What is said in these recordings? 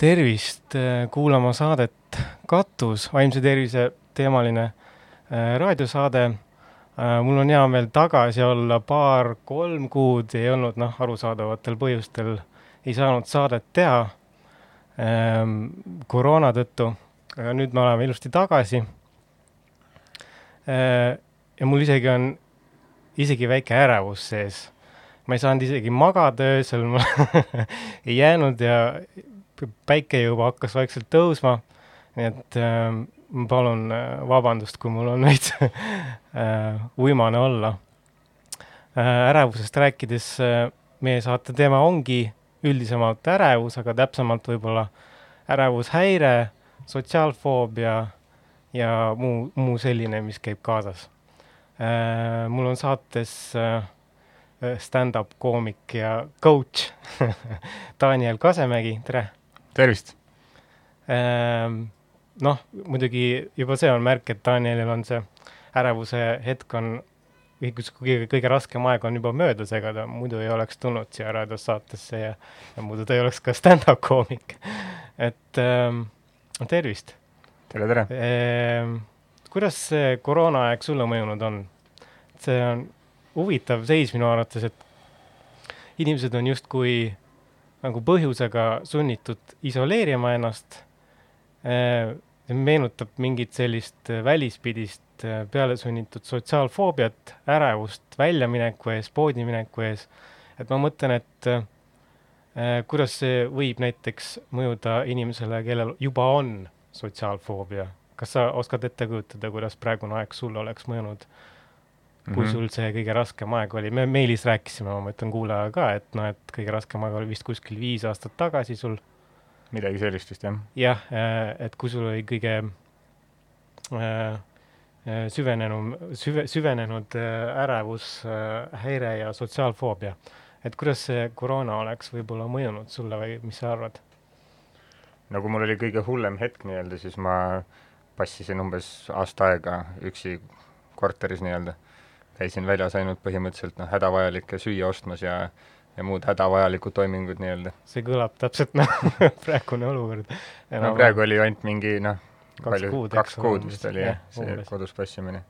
tervist kuulama saadet Katus, vaimse tervise teemaline raadiosaade. mul on hea meel tagasi olla, paar-kolm kuud ei olnud, noh, arusaadavatel põhjustel ei saanud saadet teha koroona tõttu, aga nüüd me oleme ilusti tagasi Äh, ja mul isegi on isegi väike ärevus sees. ma ei saanud isegi magada öösel, ma ei jäänud ja päike juba hakkas vaikselt tõusma. nii et äh, ma palun äh, vabandust, kui mul on veits äh, uimane olla äh,. ärevusest rääkides äh, meie saate teema ongi üldisemalt ärevus, aga täpsemalt võib-olla ärevushäire, sotsiaalfoobia ja muu, muu selline, mis käib kaasas äh,. mul on saates äh, stand-up koomik ja coach Daniel Kasemägi, tere! Tervist äh,! noh, muidugi juba see on märk, et Danielil on see ärevuse hetk on kõige, kõige raskem aeg on juba möödas, ega ta muidu ei oleks tulnud siia raadiosaatesse ja, ja muidu ta ei oleks ka stand-up koomik. et ähm, tervist tere, tere ehm,! kuidas see koroonaaeg sulle mõjunud on? see on huvitav seis minu arvates, et inimesed on justkui nagu põhjusega sunnitud isoleerima ennast ehm,. meenutab mingit sellist välispidist pealesunnitud sotsiaalfoobiat, ärevust väljamineku ees, poodi mineku ees. et ma mõtlen, et kuidas see võib näiteks mõjuda inimesele, kellel juba on sotsiaalfoobia. kas sa oskad ette kujutada, kuidas praegune aeg sulle oleks mõjunud? Kui -hmm. sul see kõige raskem aeg oli, me meilis rääkisime, ma mõtlen kuulajaga ka, et noh, et kõige raskem aeg oli vist kuskil viis aastat tagasi sul. midagi sellist vist jah. jah, äh, et kui sul oli kõige äh, äh süvenenum, süve, süvenenud äh, ärevus häire ja sotsiaalfoobia. et kuidas see koroona oleks võib-olla mõjunud sulle või mis sa arvad? no kui mul oli kõige hullem hetk nii-öelda, siis ma passisin umbes aasta aega üksi korteris nii-öelda. Käisin väljas ainult põhimõtteliselt noh, hädavajalikke süüa ostmas ja ja muud hädavajalikud toimingud nii-öelda. see kõlab täpselt nagu praegune olukord. no praegu oli ainult mingi noh, palju, kaks kuud vist oli jah, see kodus passimine.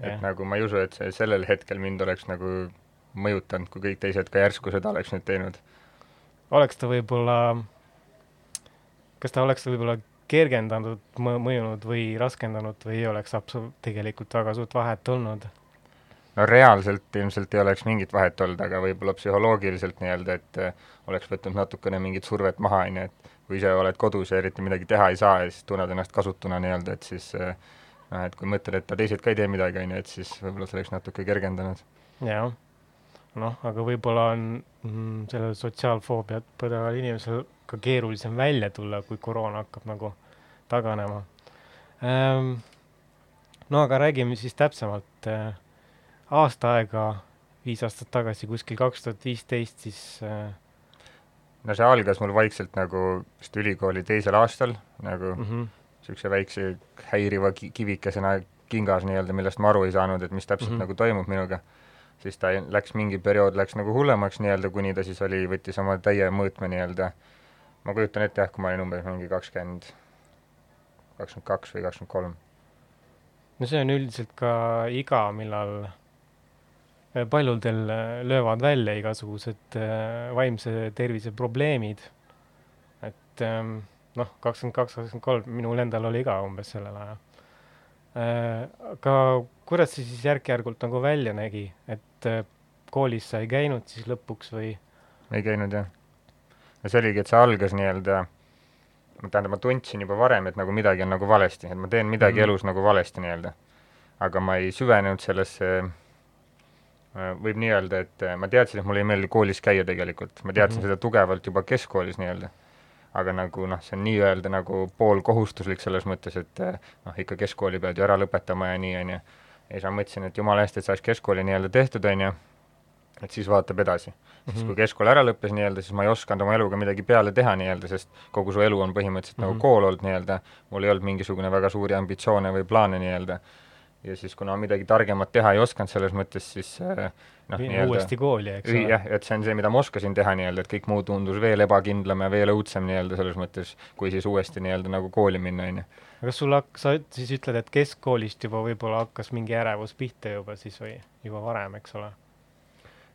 et nagu ma ei usu, et see sellel hetkel mind oleks nagu mõjutanud, kui kõik teised ka järsku seda oleks nüüd teinud. oleks ta võib-olla kas ta oleks võib-olla kergendanud, mõjunud või raskendanud või ei oleks absu-, tegelikult väga suurt vahet olnud? No reaalselt ilmselt ei oleks mingit vahet olnud, aga võib-olla psühholoogiliselt nii-öelda, et äh, oleks võtnud natukene mingit survet maha, on ju, et kui ise oled kodus ja eriti midagi teha ei saa ja siis tunned ennast kasutuna nii-öelda, et siis äh, noh, et kui mõtled, et teised ka ei tee midagi, on ju, et siis võib-olla see oleks natuke kergendanud. jah, noh, aga võib-olla on mm, sellel sotsiaalfoobiat põdeval inimesel ka keerulisem välja tulla, kui koroona hakkab nagu taganema ähm,. no aga räägime siis täpsemalt äh,. Aasta aega, viis aastat tagasi, kuskil kaks tuhat viisteist, siis äh, no see algas mul vaikselt nagu vist ülikooli teisel aastal, nagu niisuguse mm -hmm. väikse häiriva ki-, kivikesena kingas nii-öelda, millest ma aru ei saanud, et mis täpselt mm -hmm. nagu toimub minuga. siis ta läks, mingi periood läks nagu hullemaks nii-öelda, kuni ta siis oli, võttis oma täie mõõtme nii-öelda ma kujutan ette jah, kui ma olin umbes mingi kakskümmend, kakskümmend kaks või kakskümmend kolm. no see on üldiselt ka iga, millal paljudel äh, löövad välja igasugused äh, vaimse tervise probleemid. et ähm, noh, kakskümmend kaks, kakskümmend kolm, minul endal oli ka umbes sellel ajal. aga kuidas see siis järk-järgult nagu välja nägi, et koolis sa ei käinud siis lõpuks või? ei käinud jah ja see oligi, et see algas nii-öelda, tähendab, ma tundsin juba varem, et nagu midagi on nagu valesti, et ma teen midagi mm elus nagu valesti nii-öelda. aga ma ei süvenenud sellesse, äh, võib nii öelda, et äh, ma teadsin, et mulle ei meeldi koolis käia tegelikult, ma teadsin mm -hmm. seda tugevalt juba keskkoolis nii-öelda. aga nagu noh, see on nii-öelda nagu poolkohustuslik selles mõttes, et äh, noh, ikka keskkooli pead ju ära lõpetama ja nii, on ju. ja siis ma mõtlesin, et jumala eest, et saaks keskkooli nii-öelda tehtud, on ju et siis vaatab edasi mm. -hmm. siis kui keskkool ära lõppes nii-öelda, siis ma ei osanud oma eluga midagi peale teha nii-öelda, sest kogu su elu on põhimõtteliselt mm -hmm. nagu mhm. kool olnud nii-öelda, mul ei olnud mingisugune väga suuri ambitsioone või plaane nii-öelda. Ja siis, kuna midagi targemat teha ei osanud selles mõttes, siis äh, noh, uuesti kooli, eks ole. jah, et see on see, mida ma oskasin teha nii-öelda, et kõik muu tundus veel ebakindlam ja veel õudsem nii-öelda selles mõttes, kui siis uuesti nii-öelda nagu kooli minna, on ju. aga kas sul hak-, sa siis ütled, et keskkoolist juba võib-olla hakkas mingi ärevus pihta juba siis või juba varem, eks ole?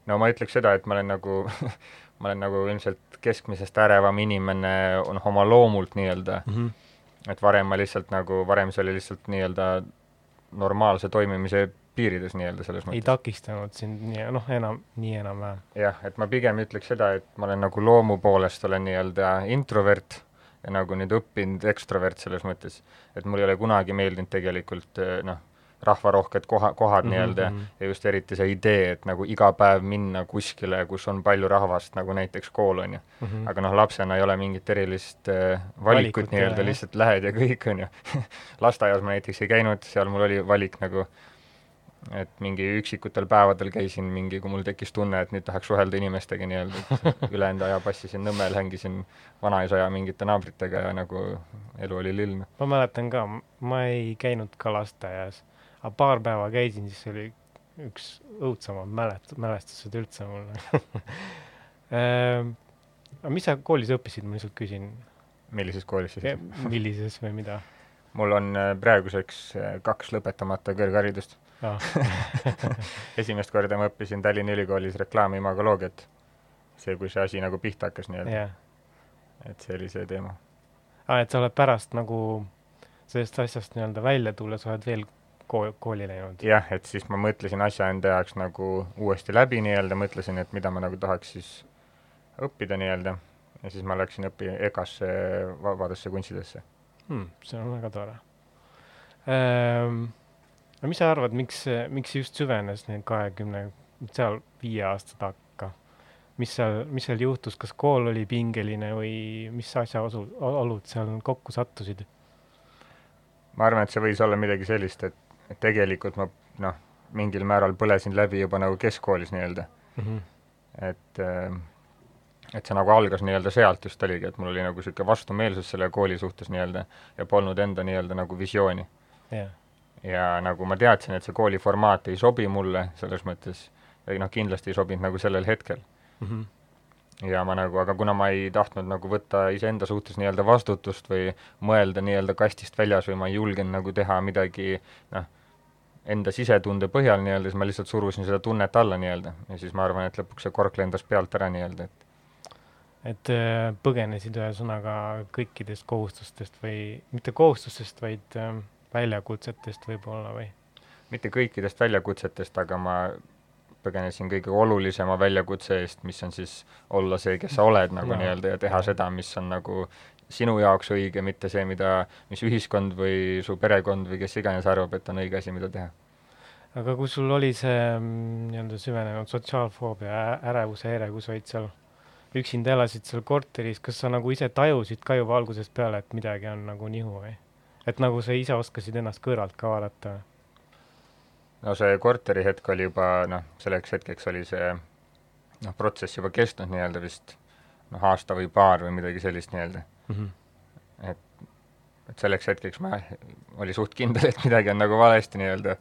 no ma ütleks seda, et ma olen nagu ma olen nagu ilmselt keskmisest ärevam inimene, noh, oma loomult nii-öelda mm. -hmm. et varem ma lihtsalt nagu, varem see oli lihtsalt nii-öelda normaalse toimimise piirides nii-öelda selles mõttes. ei takistanud sind nii, noh, enam, nii enam-vähem? jah, et ma pigem ütleks seda, et ma olen nagu loomu poolest olen nii-öelda introvert ja nagu nüüd õppinud ekstrovert selles mõttes, et mul ei ole kunagi meeldinud tegelikult noh, rahvarohked koha, kohad mm -hmm. nii-öelda mhm. ja just eriti see idee, et nagu iga päev minna kuskile, kus on palju rahvast, nagu näiteks kool, on ju mm. -hmm. aga noh, lapsena ei ole mingit erilist äh, valikut, valikut nii-öelda, lihtsalt lähed ja kõik, on ju lasteaias ma näiteks ei käinud, seal mul oli valik nagu et mingi üksikutel päevadel käisin mingi, kui mul tekkis tunne, et nüüd tahaks suhelda inimestega nii-öelda, et ülejäänud aja passisin Nõmmel, hängisin vanaisa ja mingite naabritega ja nagu elu oli lill. ma mäletan ka, ma ei käinud ka lasteaias aga paar päeva käisin, siis oli üks õudsemad mälet-, mälestused üldse mul ehm, aga mis sa koolis õppisid, ma lihtsalt küsin? millises koolis siis? millises või mida? mul on äh, praeguseks äh, kaks lõpetamata kõrgharidust ah. esimest korda ma õppisin Tallinna Ülikoolis reklaamimagoloogiat. see, kui see asi nagu pihta hakkas nii-öelda yeah.. et see oli see teema. aa, ah, et sa oled pärast nagu sellest asjast nii-öelda välja tulles oled veel kool, kooli läinud? jah, et siis ma mõtlesin asja enda jaoks nagu uuesti läbi nii-öelda, mõtlesin, et mida ma nagu tahaks siis õppida nii-öelda ja siis ma läksin õpi-, EKA-sse vabadesse kunstidesse hmm,. see on väga tore ehm,. no mis sa arvad, miks, miks just süvenes need kahekümne, seal viie aasta takka? mis seal, mis seal juhtus, kas kool oli pingeline või mis asjaolud, olud seal kokku sattusid? ma arvan, et see võis olla midagi sellist, et et tegelikult ma noh, mingil määral põlesin läbi juba nagu keskkoolis nii-öelda mm. -hmm. et äh, et see nagu algas nii-öelda sealt just oligi, et mul oli nagu niisugune vastumeelsus selle kooli suhtes nii-öelda ja polnud enda nii-öelda nagu visiooni yeah.. ja nagu ma teadsin, et see kooli formaat ei sobi mulle selles mõttes, või noh, kindlasti ei sobinud nagu sellel hetkel mm. -hmm ja ma nagu, aga kuna ma ei tahtnud nagu võtta iseenda suhtes nii-öelda vastutust või mõelda nii-öelda kastist väljas või ma ei julgenud nagu teha midagi noh, enda sisetunde põhjal nii-öelda, siis ma lihtsalt surusin seda tunnet alla nii-öelda ja siis ma arvan, et lõpuks see kork lendas pealt ära nii-öelda, et et äh, põgenesid ühesõnaga kõikidest kohustustest või mitte kohustustest, vaid äh, väljakutsetest võib-olla või? mitte kõikidest väljakutsetest, aga ma põgenesin kõige olulisema väljakutse eest, mis on siis olla see, kes sa oled nagu no. nii-öelda ja teha seda, mis on nagu sinu jaoks õige, mitte see, mida, mis ühiskond või su perekond või kes iganes arvab, et on õige asi, mida teha. Aga kui sul oli see mm, nii-öelda süvenenud sotsiaalfoobia, ärevushäire, kui sa olid seal üksinda elasid seal korteris, kas sa nagu ise tajusid ka juba algusest peale, et midagi on nagu nihu või? et nagu sa ise oskasid ennast kõrvalt ka vaadata? no see korteri hetk oli juba noh, selleks hetkeks oli see noh, protsess juba kestnud nii-öelda vist noh, aasta või paar või midagi sellist nii-öelda mm. -hmm. et, et selleks hetkeks ma, oli suht kindel, et midagi on nagu valesti nii-öelda.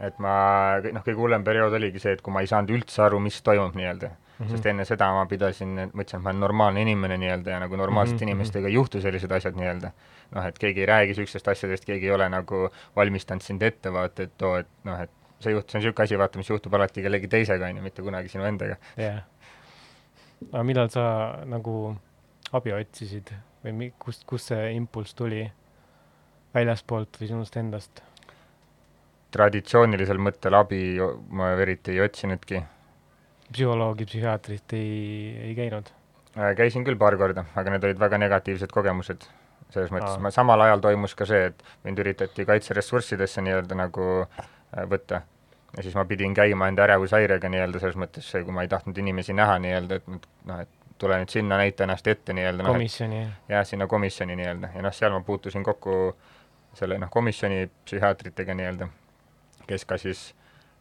Et ma, noh, kõige hullem periood oligi see, et kui ma ei saanud üldse aru, mis toimub nii-öelda mm. -hmm. sest enne seda ma pidasin, mõtlesin, et ma olen normaalne inimene nii-öelda ja nagu normaalsete mm -hmm. inimestega ei juhtu sellised asjad nii-öelda. noh, et keegi ei räägi niisugustest asjadest, keegi ei ole nagu valmistanud sind ette, vaata, et oo, et noh, et see juht-, see on niisugune asi, vaata, mis juhtub alati kellegi teisega, on ju, mitte kunagi sinu endaga. jah yeah.. aga millal sa nagu abi otsisid või mi-, kust, kust see impulss tuli? väljaspoolt või sinust endast? Traditsioonilisel mõttel abi ma eriti ei otsinudki. psühholoogi, psühhiaatrit ei, ei käinud? Äh, käisin küll paar korda, aga need olid väga negatiivsed kogemused. selles mõttes, ma samal ajal toimus ka see, et mind üritati kaitseressurssidesse nii-öelda nagu äh, võtta ja siis ma pidin käima enda ärevushäirega nii-öelda selles mõttes, kui ma ei tahtnud inimesi näha nii-öelda, et noh, et tule nüüd sinna, näita ennast ette nii-öelda. komisjoni no,. jah, sinna komisjoni nii-öelda ja noh, seal ma puutusin kokku selle noh, komisjoni psühhiaatritega nii-öelda, kes ka siis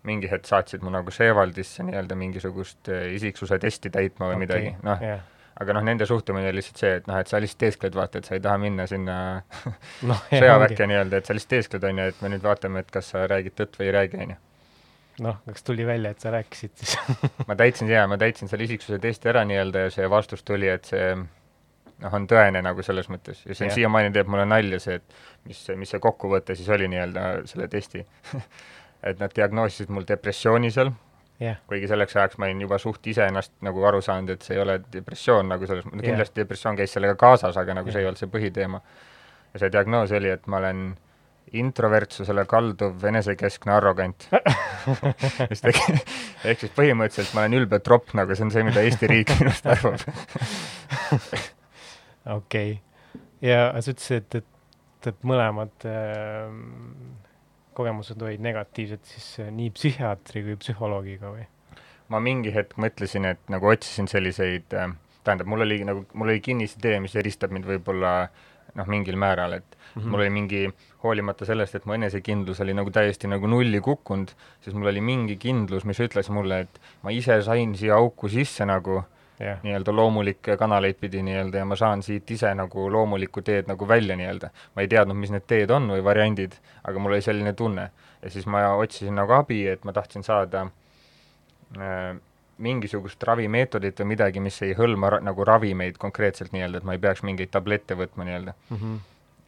mingi hetk saatsid mu nagu Seevaldisse nii-öelda mingisugust eh, isiksuse testi täitma või okay. midagi, noh yeah., aga noh, nende suhtumine oli lihtsalt see, et noh, et sa lihtsalt teeskled, vaata, et sa ei taha minna sinna noh, sõjaväkke nii-öelda, et sa lihtsalt teeskled, on ju, et me nüüd vaatame, et kas sa räägid tõtt või ei räägi, on ju. noh, kas tuli välja, et sa rääkisid siis ma täitsin, jaa, ma täitsin selle isiksuse testi ära nii-öelda ja see vastus tuli, et see noh, on tõene nagu selles mõttes. Ja see on siiamaani teeb mulle nalja see, et mis see, mis see kokkuvõte siis oli nii-öelda selle testi. Et nad diagnoosisid mul depressiooni seal, jah, kuigi selleks ajaks ma olin juba suht iseennast nagu aru saanud, et see ei ole depressioon nagu selles mõttes, kindlasti depressioon käis sellega kaasas, aga nagu see Jah. ei olnud see põhiteema. ja see diagnoos oli, et ma olen introvertsusele kalduv enesekeskne arrogant. Mis tegi, ehk siis põhimõtteliselt ma olen ülbe tropp, nagu see on see, mida Eesti riik minust arvab. okei okay.. ja sa ütlesid, et, et, et mõlemad äh, kogemused olid negatiivsed siis äh, nii psühhiaatri kui psühholoogiga või? ma mingi hetk mõtlesin, et nagu otsisin selliseid äh, tähendab, mul oli nagu, mul oli kinnisidee, mis eristab mind võib-olla noh, mingil määral, et mm -hmm. mul oli mingi, hoolimata sellest, et mu enesekindlus oli nagu täiesti nagu nulli kukkunud, siis mul oli mingi kindlus, mis ütles mulle, et ma ise sain siia auku sisse nagu jah, nii-öelda loomulikke kanaleid pidi nii-öelda ja ma saan siit ise nagu loomulikku teed nagu välja nii-öelda. ma ei teadnud, mis need teed on või variandid, aga mul oli selline tunne. ja siis ma otsisin nagu abi, et ma tahtsin saada äh, mingisugust ravimeetodit või midagi, mis ei hõlma ra nagu ravimeid konkreetselt nii-öelda, et ma ei peaks mingeid tablette võtma nii-öelda. Mhm.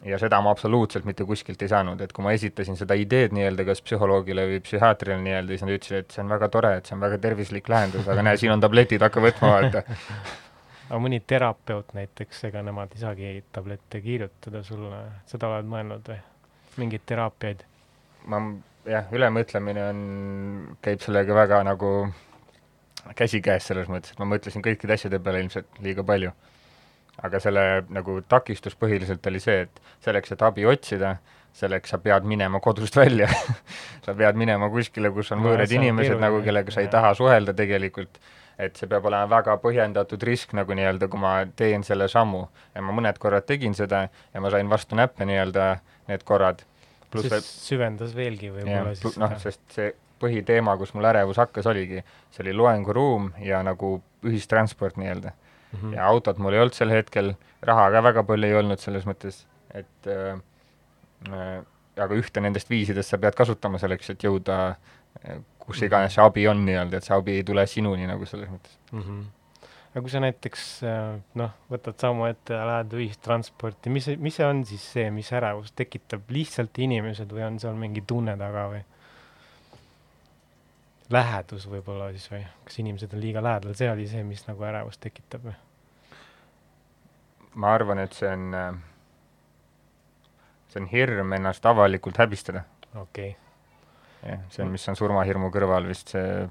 Ja seda ma absoluutselt mitte kuskilt ei saanud, et kui ma esitasin seda ideed nii-öelda kas psühholoogile või psühhiaatrile nii-öelda, siis nad ütlesid, et see on väga tore, et see on väga tervislik lahendus, aga näe, siin on tabletid, hakka võtma, vaata. aga mõni terapeut näiteks, ega nemad ei saagi tablette kirjutada sulle, seda oled mõelnud või? mingeid teraapiaid? ma jah, ülemõtlemine on, käib sellega väga nagu käsikäes selles mõttes, et ma mõtlesin kõikide asjade peale ilmselt liiga palju. Aga selle nagu takistus põhiliselt oli see, et selleks, et abi otsida, selleks sa pead minema kodust välja. Sa pead minema kuskile, kus on No võõrad inimesed nagu, kellega sa ei taha suhelda tegelikult, et see peab olema väga põhjendatud risk nagu nii-öelda, kui ma teen selle sammu. ja ma mõned korrad tegin seda ja ma sain vastu näppe nii-öelda need korrad. siis veel süvendas veelgi võib-olla, siis noh, sest see põhiteema, kus mul ärevus hakkas, oligi, see oli loenguruum ja nagu ühistransport nii-öelda mm mm.. ja autot mul ei olnud sel hetkel, raha ka väga palju ei olnud selles mõttes, et äh, äh, aga ühte nendest viisidest sa pead kasutama selleks, et jõuda äh, kus iganes see abi on nii-öelda, et see abi ei tule sinuni nagu selles mõttes. mm. -hmm. aga kui sa näiteks äh, noh, võtad sammu ette ja lähed ühistransporti, mis, mis see on siis see, mis ärevust tekitab, lihtsalt inimesed või on seal mingi tunne taga või? Lähedus võib-olla siis või, kas inimesed on liiga lähedal, see oli see, mis nagu ärevust tekitab või? ma arvan, et see on äh, see on hirm ennast avalikult häbistada, okei okay., jah, see on, mis on surmahirmu kõrval vist see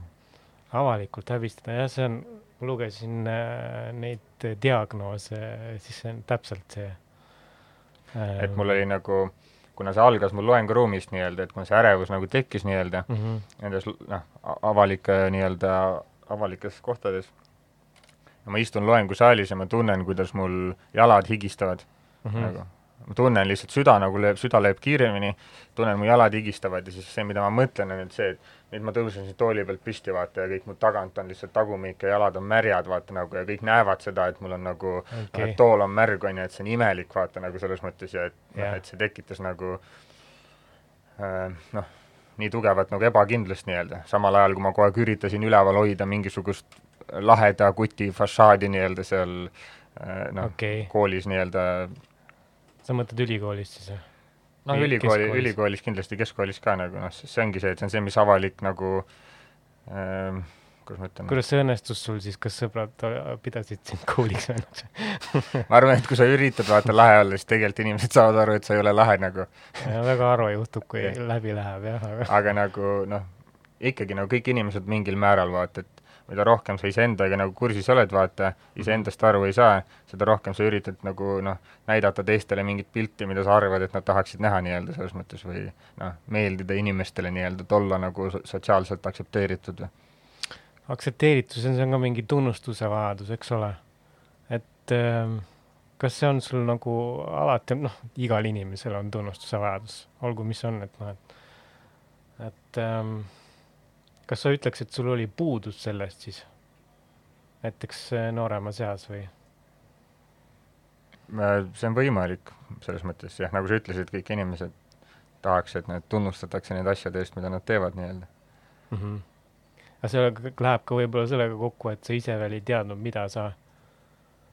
avalikult häbistada, jah, see on, ma lugesin äh, neid diagnoose, siis see on täpselt see äh, et mul oli nagu, kuna see algas mul loenguruumist nii-öelda, et kuna see ärevus nagu tekkis nii-öelda mm -hmm. nendes noh, avalike nii-öelda avalikes kohtades, ma istun loengusaalis ja ma tunnen, kuidas mul jalad higistavad mm. -hmm. nagu. Ma tunnen lihtsalt süda nagu lööb, süda lööb kiiremini, tunnen mu jalad higistavad ja siis see, mida ma mõtlen, on nüüd see, et nüüd ma tõusen siit tooli pealt püsti, vaata, ja kõik mu tagant on lihtsalt tagumik ja jalad on märjad, vaata nagu ja kõik näevad seda, et mul on nagu okay. tool on märg, on ju, et see on imelik, vaata nagu selles mõttes ja et Jah. noh, et see tekitas nagu äh, noh, nii tugevat nagu ebakindlust nii-öelda, samal ajal kui ma kogu aeg üritasin üleval hoida mingisugust laheda kuti fassaadi nii-öelda seal äh, noh okay., koolis nii-öelda sa mõtled ülikoolist siis või? noh, ülikooli, ülikoolis kindlasti, keskkoolis ka nagu noh, see ongi see, et see on see, mis avalik nagu ähm, kuidas ma ütlen, kuidas see õnnestus sul siis, kas sõbrad pidasid sind cool'iks vennuks? ma arvan, et kui sa üritad vaata lahe olla, siis tegelikult inimesed saavad aru, et sa ei ole lahe nagu, väga harva juhtub, kui läbi läheb jah, aga aga nagu noh, ikkagi nagu kõik inimesed mingil määral vaata, et mida rohkem sa iseendaga nagu kursis oled, vaata, iseendast aru ei saa, seda rohkem sa üritad nagu noh, näidata teistele mingit pilti, mida sa arvad, et nad tahaksid näha nii-öelda selles mõttes või noh, meeldida inimestele nii-öelda, et olla nagu so- sotsiaalselt aktsepteeritud või aktsepteeritus, see on ka mingi tunnustuse vajadus, eks ole. et ähm, kas see on sul nagu alati, noh, igal inimesel on tunnustuse vajadus, olgu mis on, et noh, et et ähm, kas sa ütleks, et sul oli puudus sellest siis? näiteks äh, nooremas eas või? see on võimalik, selles mõttes jah, nagu sa ütlesid, kõik inimesed tahaks, et need tunnustatakse nende asjade eest, mida nad teevad nii-öelda mm. -hmm. aga see läheb ka võib-olla sellega kokku, et sa ise veel ei teadnud, mida sa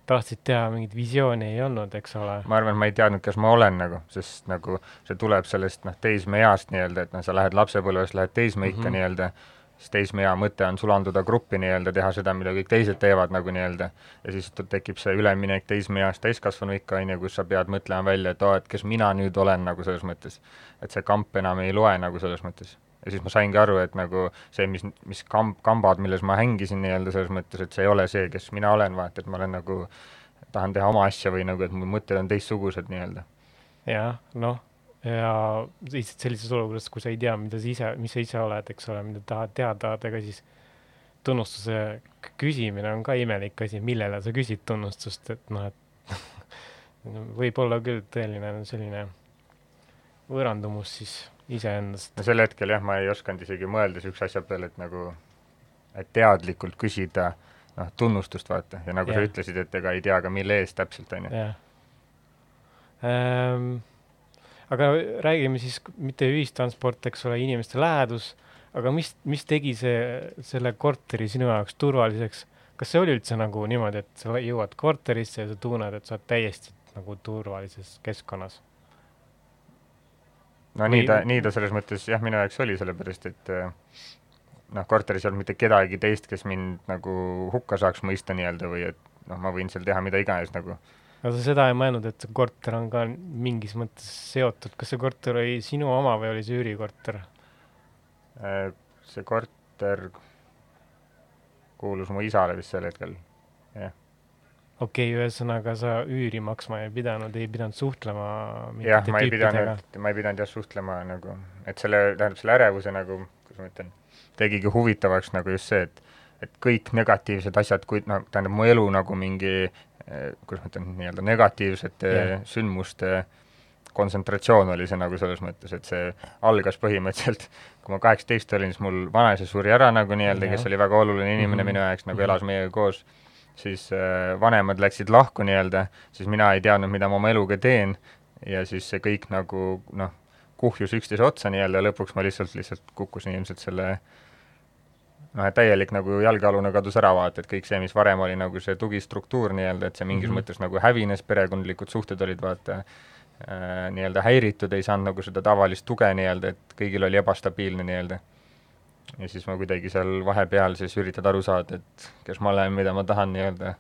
tahtsid teha, mingit visiooni ei olnud, eks ole. ma arvan, et ma ei teadnud, kas ma olen nagu, sest nagu see tuleb sellest noh, teismeeast nii-öelda, et noh, sa lähed lapsepõlvest, lähed teismeikka mm -hmm. nii-öelda siis teismea mõte on sulanduda gruppi nii-öelda, teha seda, mida kõik teised teevad nagu nii-öelda, ja siis tekib see üleminek teismeeast täiskasvanuikka, on ju, kus sa pead mõtlema välja, et aa et kes mina nüüd olen nagu selles mõttes. et see kamp enam ei loe nagu selles mõttes. ja siis ma saingi aru, et nagu see, mis, mis kamp, kambad, milles ma hängisin nii-öelda selles mõttes, et see ei ole see, kes mina olen, vaata, et ma olen nagu, tahan teha oma asja või nagu, et mu mõtted on teistsugused nii-öelda. jah, noh ja lihtsalt sellises olukorras, kui sa ei tea, mida sa ise, mis sa ise oled, eks ole, mida tahad teada saada, ega siis tunnustuse küsimine on ka imelik asi, millele sa küsid tunnustust, et noh, et võib olla küll tõeline selline võõrandumus siis iseendast. no sel hetkel jah, ma ei osanud isegi mõelda niisuguse asja peale, et nagu, et teadlikult küsida noh, tunnustust vaata ja nagu ja. sa ütlesid, et ega ei tea ka, mille eest täpselt, on ju. jah ähm, aga räägime siis mitte ühistransport, eks ole, inimeste lähedus, aga mis, mis tegi see, selle korteri sinu jaoks turvaliseks? kas see oli üldse nagu niimoodi, et sa jõuad korterisse ja sa tunned, et sa oled täiesti nagu turvalises keskkonnas? no Või... nii ta, nii ta selles mõttes jah, minu jaoks oli, sellepärast et eh, noh, korteris ei olnud mitte kedagi teist, kes mind nagu hukka saaks mõista nii-öelda või et noh, ma võin seal teha mida iganes nagu aga sa seda ei mõelnud, et see korter on ka mingis mõttes seotud, kas see korter oli sinu oma või oli see üürikorter? Äh, see korter kuulus mu isale vist sel hetkel, jah. okei okay,, ühesõnaga sa üüri maksma ei pidanud, ei pidanud suhtlema jah, ma ei pidanud, ma ei pidanud jah suhtlema nagu, et selle, tähendab selle ärevuse nagu, kuidas ma ütlen, tegigi huvitavaks nagu just see, et et kõik negatiivsed asjad, kui noh, tähendab mu elu nagu mingi kuidas ma ütlen, nii-öelda negatiivsete yeah. sündmuste kontsentratsioon oli see nagu selles mõttes, et see algas põhimõtteliselt, kui ma kaheksateist olin, siis mul vanaisa suri ära nagu nii-öelda yeah., kes oli väga oluline inimene mm -hmm. minu jaoks, nagu elas meiega koos, siis äh, vanemad läksid lahku nii-öelda, siis mina ei teadnud, mida ma oma eluga teen ja siis see kõik nagu noh, kuhjus üksteise otsa nii-öelda ja lõpuks ma lihtsalt, lihtsalt kukkusin ilmselt selle äh, noh, et täielik nagu jalgealune kadus ära, vaata, et kõik see, mis varem oli nagu see tugistruktuur nii-öelda, et see mingis mm -hmm. mõttes nagu hävines, perekondlikud suhted olid vaata äh, nii-öelda häiritud, ei saanud nagu seda tavalist tuge nii-öelda, et kõigil oli ebastabiilne nii-öelda. ja siis ma kuidagi seal vahepeal siis üritad aru saada, et kes ma olen, mida ma tahan nii-öelda,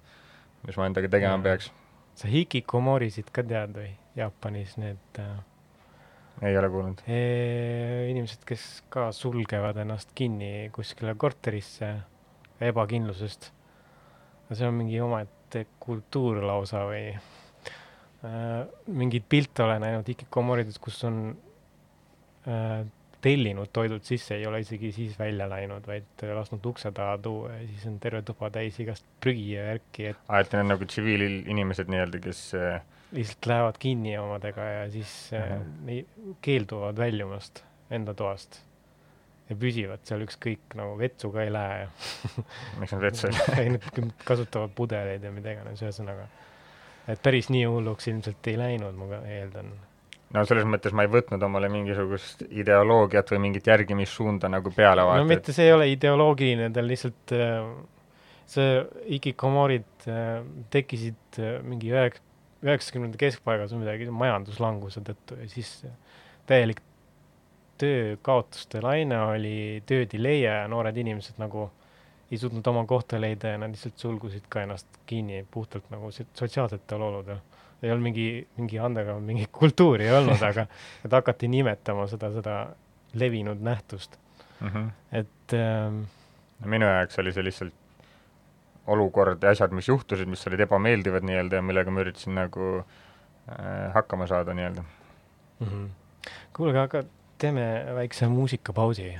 mis ma endaga tegema ja. peaks. sa hikikomorisid ka tead või? Jaapanis need äh ei ole kuulnud. inimesed, kes ka sulgevad ennast kinni kuskile korterisse ebakindlusest. see on mingi omaette kultuur lausa või äh, mingeid pilte olen näinud Ikikomorides, kus on äh, tellinud toidud sisse, ei ole isegi siis välja läinud, vaid lasknud ukse taha tuua ja siis on terve tuba täis igast prügi ja värki, et aa, et need on nagu tsiviilinimesed nii-öelda, kes äh lihtsalt lähevad kinni omadega ja siis -hmm. keelduvad väljumast enda toast ja püsivad seal ükskõik nagu vetsu ka ei lähe ja miks nad vetsu ei lähe? Nad kasutavad pudeleid ja mida iganes, ühesõnaga. et päris nii hulluks ilmselt ei läinud, ma eeldan. no selles mõttes ma ei võtnud omale mingisugust ideoloogiat või mingit järgimissuunda nagu peale vaata. no mitte see ei ole ideoloogiline, ta lihtsalt äh, see ikikomorid äh, tekkisid mingi ühek-, üheksakümnendate keskpaigas või midagi majanduslanguse tõttu ja siis täielik töökaotuste laine oli, tööd ei leia ja noored inimesed nagu ei suutnud oma kohta leida ja nad lihtsalt sulgusid ka ennast kinni puhtalt nagu sotsiaalsetel oludel. ei olnud mingi, mingi andega, mingi kultuuri ei olnud, aga et hakati nimetama seda, seda levinud nähtust mm. -hmm. et ähm, minu jaoks oli see lihtsalt olukord ja asjad, mis juhtusid, mis olid ebameeldivad nii-öelda ja millega ma üritasin nagu äh, hakkama saada nii-öelda. Mm -hmm.. kuulge, aga teeme väikse muusikapausi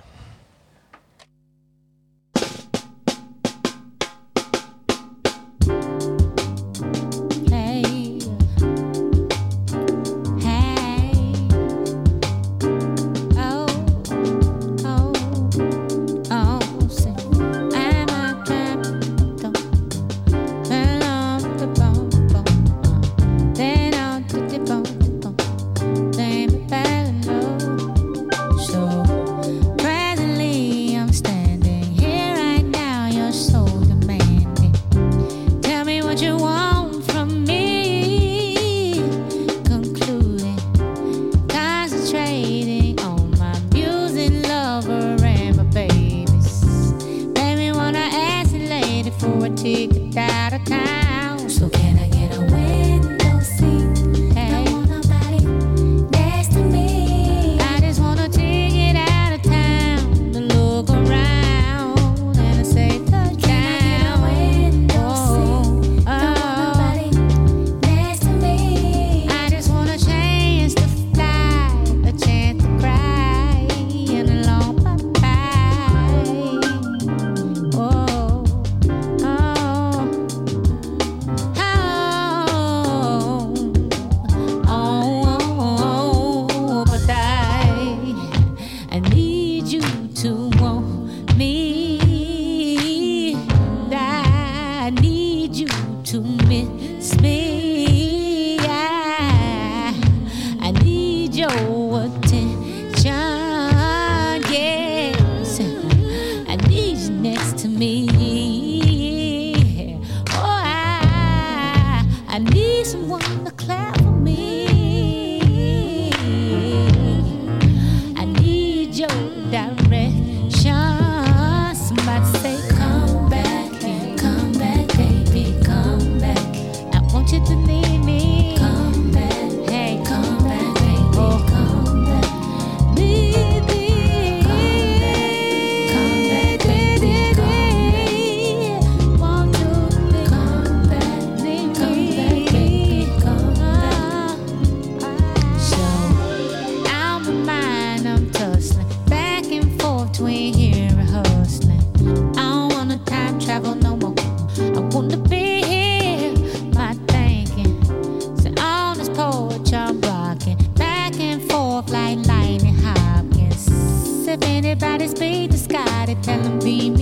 it them me.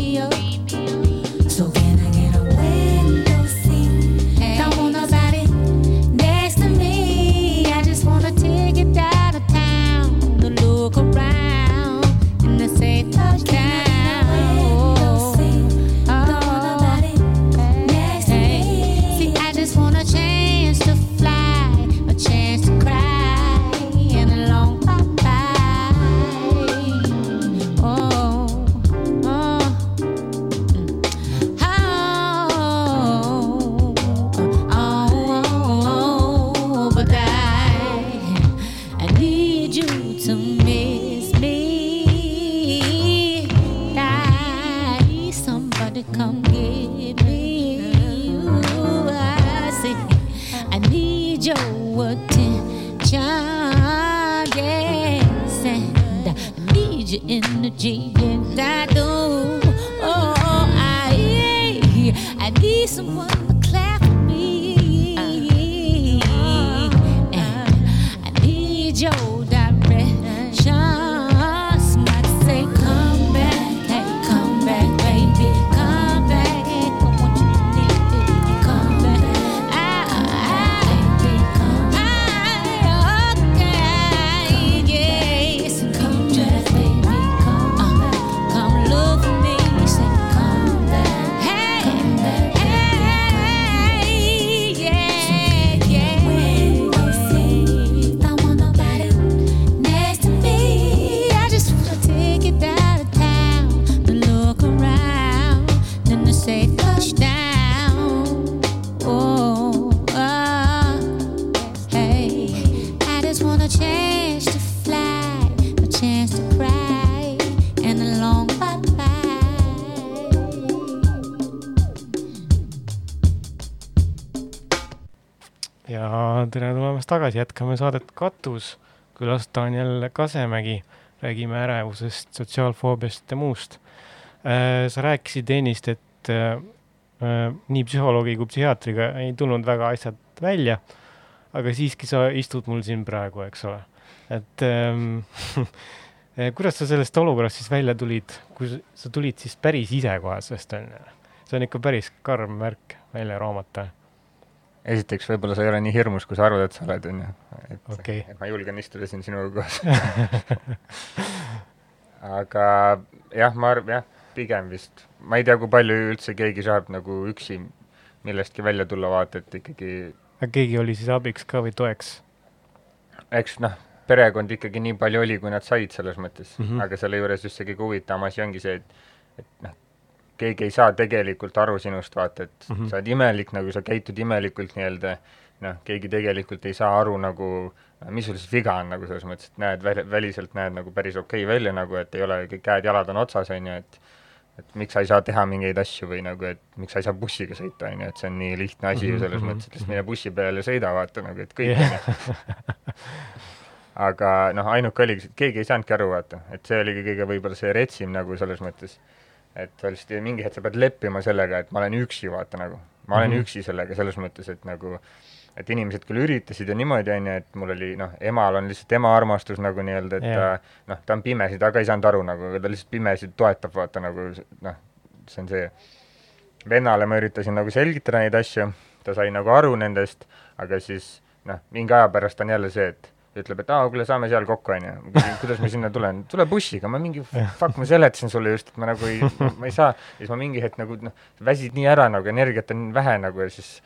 Tulemast tagasi, jätkame saadet Katus. külast on jälle Kasemägi, räägime ärevusest, sotsiaalfoobiast ja muust. sa rääkisid ennist, et äh, äh, nii psühholoogi kui psühhiaatriga ei tulnud väga asjad välja. aga siiski sa istud mul siin praegu, eks ole. et ähm, kuidas sa sellest olukorrast siis välja tulid, kui sa- tulid siis päris ise kohe sellest onju? see on ikka päris karm märk välja raamata. esiteks, võib-olla sa ei ole nii hirmus, kui sa arvad, et sa oled, on ju. et Okei. et ma julgen istuda siin sinuga koos. aga jah, ma arvan, jah, pigem vist, ma ei tea, kui palju üldse keegi saab nagu üksi millestki välja tulla, vaata et ikkagi aga keegi oli siis abiks ka või toeks? eks noh, perekond ikkagi nii palju oli, kui nad said selles mõttes mm. -hmm. aga selle juures just see kõige huvitavam asi ongi see, et et noh, keegi ei saa tegelikult aru sinust, vaata, et mm Mhm. -hmm. sa oled imelik, nagu sa käitud imelikult nii-öelda, noh, keegi tegelikult ei saa aru nagu, mis sul siis viga on nagu selles mõttes, et näed väl-, väliselt näed nagu päris okei okay välja nagu, et ei ole, kõik käed-jalad on otsas, on ju, et et miks sa ei saa teha mingeid asju või nagu, et miks sa ei saa bussiga sõita, on ju, et see on nii lihtne asi ju selles Mhm, mõttes, et lihtsalt mine bussi peale ja sõida, vaata nagu, et kõik, ju aga noh, ainuke oligi, keegi ei saanudki aru, vaata, et see oligi kõige võib-olla see retsim nagu selles mõttes, et sa lihtsalt mingi hetk sa pead leppima sellega, et ma olen üksi, vaata nagu. ma olen mm. -hmm. üksi sellega selles mõttes, et nagu et inimesed küll üritasid ja niimoodi, on ju, et mul oli noh, emal on lihtsalt ema armastus nagu nii-öelda, et Jaa. ta noh, ta on pimesi, ta ka ei saanud aru nagu, aga ta lihtsalt pimesi toetab, vaata nagu noh, see on see. vennale ma üritasin nagu selgitada neid asju, ta sai nagu aru nendest, aga siis noh, mingi aja pärast on jälle see, et ütleb, et aa, kuule, saame seal kokku, onju. kuidas ma sinna tulen, tule bussiga, ma mingi fuck, ma seletasin sulle just, et ma nagu ei, ma ei saa, ja siis ma mingi hetk nagu noh, väsid nii ära nagu, energiat on vähe nagu ja siis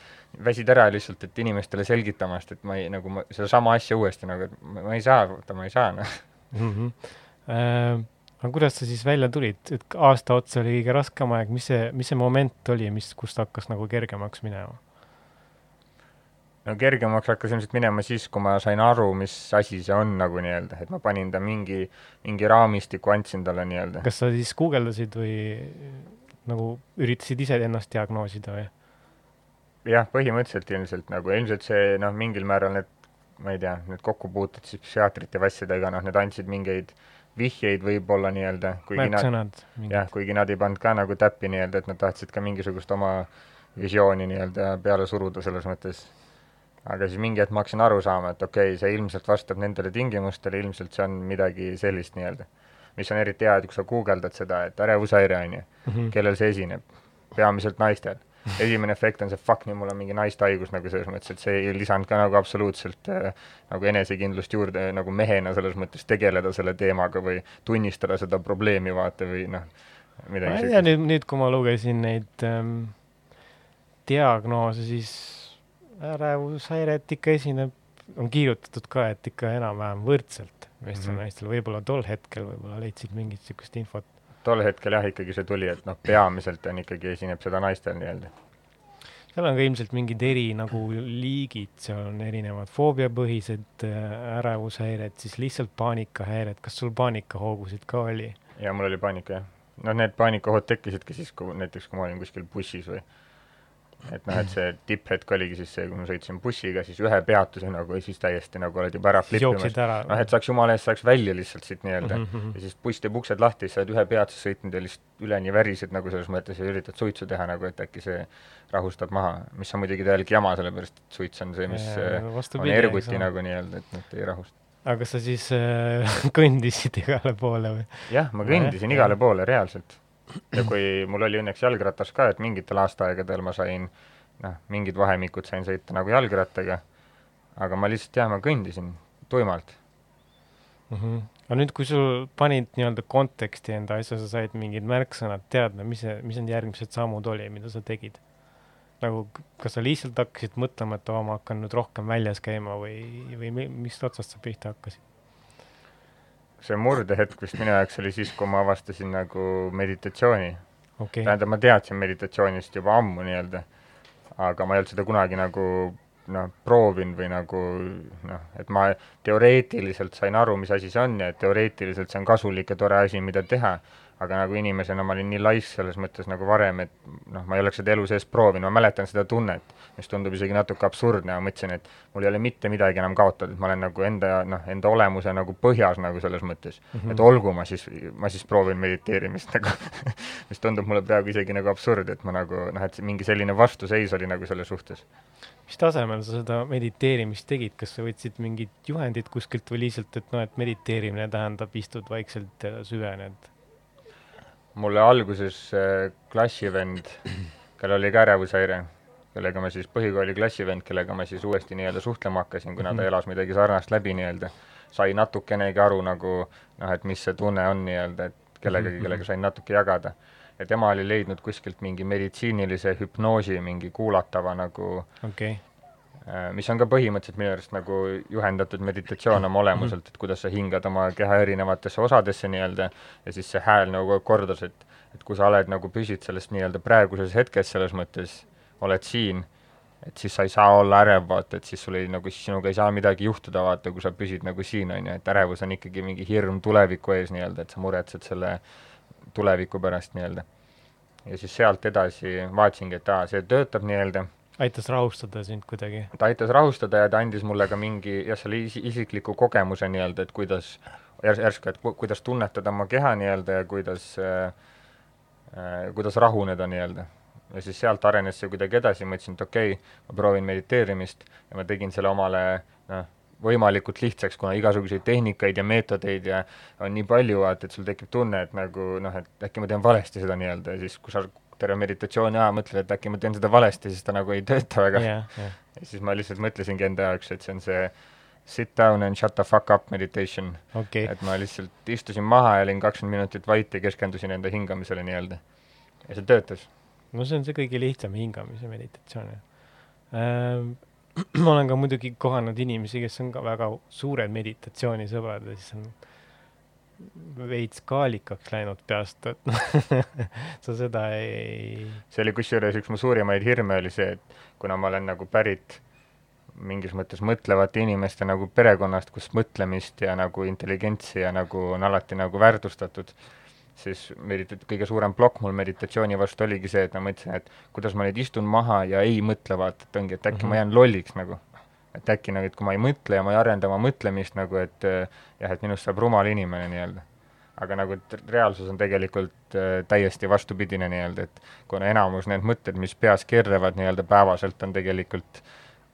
väsid ära lihtsalt, et inimestele selgitamast, et ma ei, nagu ma sedasama asja uuesti nagu, et ma, ma ei saa, vaata, ma ei saa, noh. mm. -hmm. Äh, aga kuidas sa siis välja tulid, et aasta otsa oli kõige raskem aeg, mis see, mis see moment oli, mis, kust hakkas nagu kergemaks minema? No kergemaks hakkas ilmselt minema siis, kui ma sain aru, mis asi see on nagu nii-öelda, et ma panin ta mingi, mingi raamistiku andsin talle nii-öelda. kas sa siis guugeldasid või nagu üritasid ise ennast diagnoosida või? jah, põhimõtteliselt ilmselt nagu, ilmselt see noh, mingil määral need, ma ei tea, need kokkupuuted siis psühhiaatrite ja asjadega, noh, need andsid mingeid vihjeid võib-olla nii-öelda, kuigi nad, jah, kuigi nad ei pannud ka nagu täppi nii-öelda, et nad tahtsid ka mingisugust oma visiooni nii-öelda peale suruda selles mõttes. Aga siis mingi hetk ma hakkasin aru saama, et okei okay,, see ilmselt vastab nendele tingimustele, ilmselt see on midagi sellist nii-öelda. mis on eriti hea, et kui sa guugeldad seda, et ärevushäire on ju, Mhm. kellel see esineb, peamiselt naistel. esimene efekt on see fuck, nüüd mul on mingi naistehaigus nagu selles mõttes, et see ei lisanud ka nagu absoluutselt äh, nagu enesekindlust juurde nagu mehena selles mõttes tegeleda selle teemaga või tunnistada seda probleemi vaata või noh, ma midagi ei tea, nüüd, nüüd kui ma lugesin neid ähm, diagnoose, siis ärevushäiret ikka esineb, on kirjutatud ka, et ikka enam-vähem võrdselt meestel ja Mhm. naistel, võib-olla tol hetkel võib-olla leidsid mingit niisugust infot. tol hetkel jah, ikkagi see tuli, et noh, peamiselt on ikkagi, esineb seda naistel nii-öelda. seal on ka ilmselt mingid eri nagu liigid, seal on erinevad foobiapõhised äh, ärevushäired, siis lihtsalt paanikahäired, kas sul paanikahoogusid ka oli? ja mul oli paanika jah. noh, need paanikahood tekkisidki siis, kui näiteks, kui ma olin kuskil bussis või et noh, et see tipphetk oligi siis see, kui ma sõitsin bussiga, siis ühe peatuse nagu ja siis täiesti nagu oled juba ära ära? noh, et saaks jumala eest, saaks välja lihtsalt siit nii-öelda mm. -hmm. ja siis buss teeb uksed lahti, siis sa oled ühe peatuse sõitnud ja lihtsalt üleni värised nagu selles mõttes ja üritad suitsu teha nagu, et äkki see rahustab maha, mis on muidugi täielik jama, sellepärast et suits on see, mis äh, on erguti. nagu nii-öelda, et noh, ei rahusta. aga sa siis äh, kõndisid igale poole või? jah, ma kõndisin jah. igale poole reaalselt. Ja kui mul oli õnneks jalgratas ka, et mingitel aastaaegadel ma sain noh, mingid vahemikud sain sõita nagu jalgrattaga, aga ma lihtsalt jah, ma kõndisin tuimalt. mm. -hmm. aga nüüd, kui sul panid nii-öelda konteksti enda asja, sa said mingid märksõnad teada, mis see, mis need järgmised sammud oli, mida sa tegid? nagu, kas sa lihtsalt hakkasid mõtlema, et oo, ma hakkan nüüd rohkem väljas käima või, või mi- mis otsast sa pihta hakkasid? See murdehetk vist minu jaoks oli siis, kui ma avastasin nagu meditatsiooni. okay., tähendab, ma teadsin meditatsioonist juba ammu nii-öelda, aga ma ei olnud seda kunagi nagu noh, proovinud või nagu noh, et ma teoreetiliselt sain aru, mis asi see on ja et teoreetiliselt see on kasulik ja tore asi, mida teha, aga nagu inimesena ma olin nii laisk selles mõttes nagu varem, et noh, ma ei oleks seda elu sees proovinud, ma mäletan seda tunnet, mis tundub isegi natuke absurdne, ma mõtlesin, et mul ei ole mitte midagi enam kaotada, et ma olen nagu enda noh, enda olemuse nagu põhjas nagu selles mõttes mm, -hmm. et olgu, ma siis, ma siis proovin mediteerimist nagu mis tundub mulle praegu isegi nagu absurd, et ma nagu noh, et mingi selline vastuseis oli nagu selle suhtes. mis tasemel sa seda mediteerimist tegid, kas sa võtsid mingit juhendit kuskilt või lihtsalt, et noh, et mediteerimine tähendab, istud vaikselt ja süvened? Mulle alguses äh, klassivend, kellel oli ka ärevushäire, kellega ma siis põhikooli klassivend, kellega ma siis uuesti nii-öelda suhtlema hakkasin, kuna ta Mhm. elas midagi sarnast läbi nii-öelda, sai natukenegi aru nagu noh, et mis see tunne on nii-öelda, et kellegagi, Mhm. kellega sain natuke jagada. ja tema oli leidnud kuskilt mingi meditsiinilise hüpnoosi, mingi kuulatava nagu okay., mis on ka põhimõtteliselt minu arust nagu juhendatud meditatsioon oma olemuselt, et kuidas sa hingad oma keha erinevatesse osadesse nii-öelda ja siis see hääl nagu kordas, et et kui sa oled nagu, püsid sellest nii-öelda praeguses hetkes selles mõttes, oled siin, et siis sa ei saa olla ärev, vaata, et siis sul ei nagu, sinuga ei saa midagi juhtuda, vaata, kui sa püsid nagu siin, on ju, et ärevus on ikkagi mingi hirm tuleviku ees nii-öelda, et sa muretsed selle tuleviku pärast nii-öelda. ja siis sealt edasi vaatasingi, et aa, see töötab nii-öelda aitas rahustada sind kuidagi? ta aitas rahustada ja ta andis mulle ka mingi jah, selle isi- isikliku kogemuse nii-öelda, et kuidas järs-, järsku, et ku- kuidas tunnetada oma keha nii-öelda ja kuidas äh, äh, kuidas rahuneda nii-öelda. ja siis sealt arenes see kuidagi edasi, mõtlesin, et okei okay,, ma proovin mediteerimist ja ma tegin selle omale noh, võimalikult lihtsaks, kuna igasuguseid tehnikaid ja meetodeid ja on nii palju, vaata, et sul tekib tunne, et nagu noh, et äkki ma teen valesti seda nii-öelda ja siis, kui sa terve meditatsiooni aja mõtled, et äkki ma teen seda valesti, siis ta nagu ei tööta väga jah, jah. ja siis ma lihtsalt mõtlesingi enda jaoks, et see on see sit down and shut the fuck up meditation okay., et ma lihtsalt istusin maha ja olin kakskümmend minutit vait ja keskendusin enda hingamisele nii-öelda. ja see töötas. no see on see kõige lihtsam hingamise meditatsioon ähm. ma olen ka muidugi kohanud inimesi, kes on ka väga suured meditatsioonisõbrad ja siis on veits kaalikaks läinud peast, et sa seda ei, see oli kusjuures üks mu suurimaid hirme oli see, et kuna ma olen nagu pärit mingis mõttes mõtlevate inimeste nagu perekonnast, kus mõtlemist ja nagu intelligentsi ja nagu on alati nagu väärtustatud, siis medita-, kõige suurem plokk mul meditatsiooni vastu oligi see, et ma mõtlesin, et kuidas ma nüüd istun maha ja ei mõtle, vaata, et ongi, et äkki mm -hmm. ma jään lolliks nagu. Et äkki nagu, et kui ma ei mõtle ja ma ei arenda oma mõtlemist nagu, et äh, jah, et minust saab rumal inimene nii-öelda. aga nagu et reaalsus on tegelikult äh, täiesti vastupidine nii-öelda, et kuna enamus need mõtted, mis peas keerlevad nii-öelda päevaselt, on tegelikult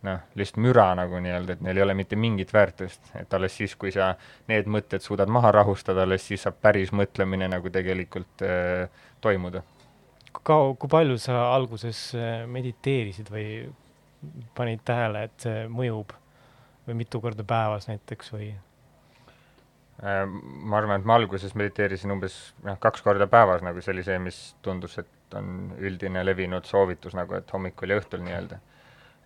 noh, lihtsalt müra nagu nii-öelda, et neil ei ole mitte mingit väärtust, et alles siis, kui sa need mõtted suudad maha rahustada, alles siis saab päris mõtlemine nagu tegelikult äh, toimuda. kui kaua, kui palju sa alguses mediteerisid või panid tähele, et see mõjub või mitu korda päevas näiteks või? Äh, ma arvan, et ma alguses mediteerisin umbes noh, kaks korda päevas nagu see oli see, mis tundus, et on üldine levinud soovitus nagu, et hommikul ja õhtul nii-öelda.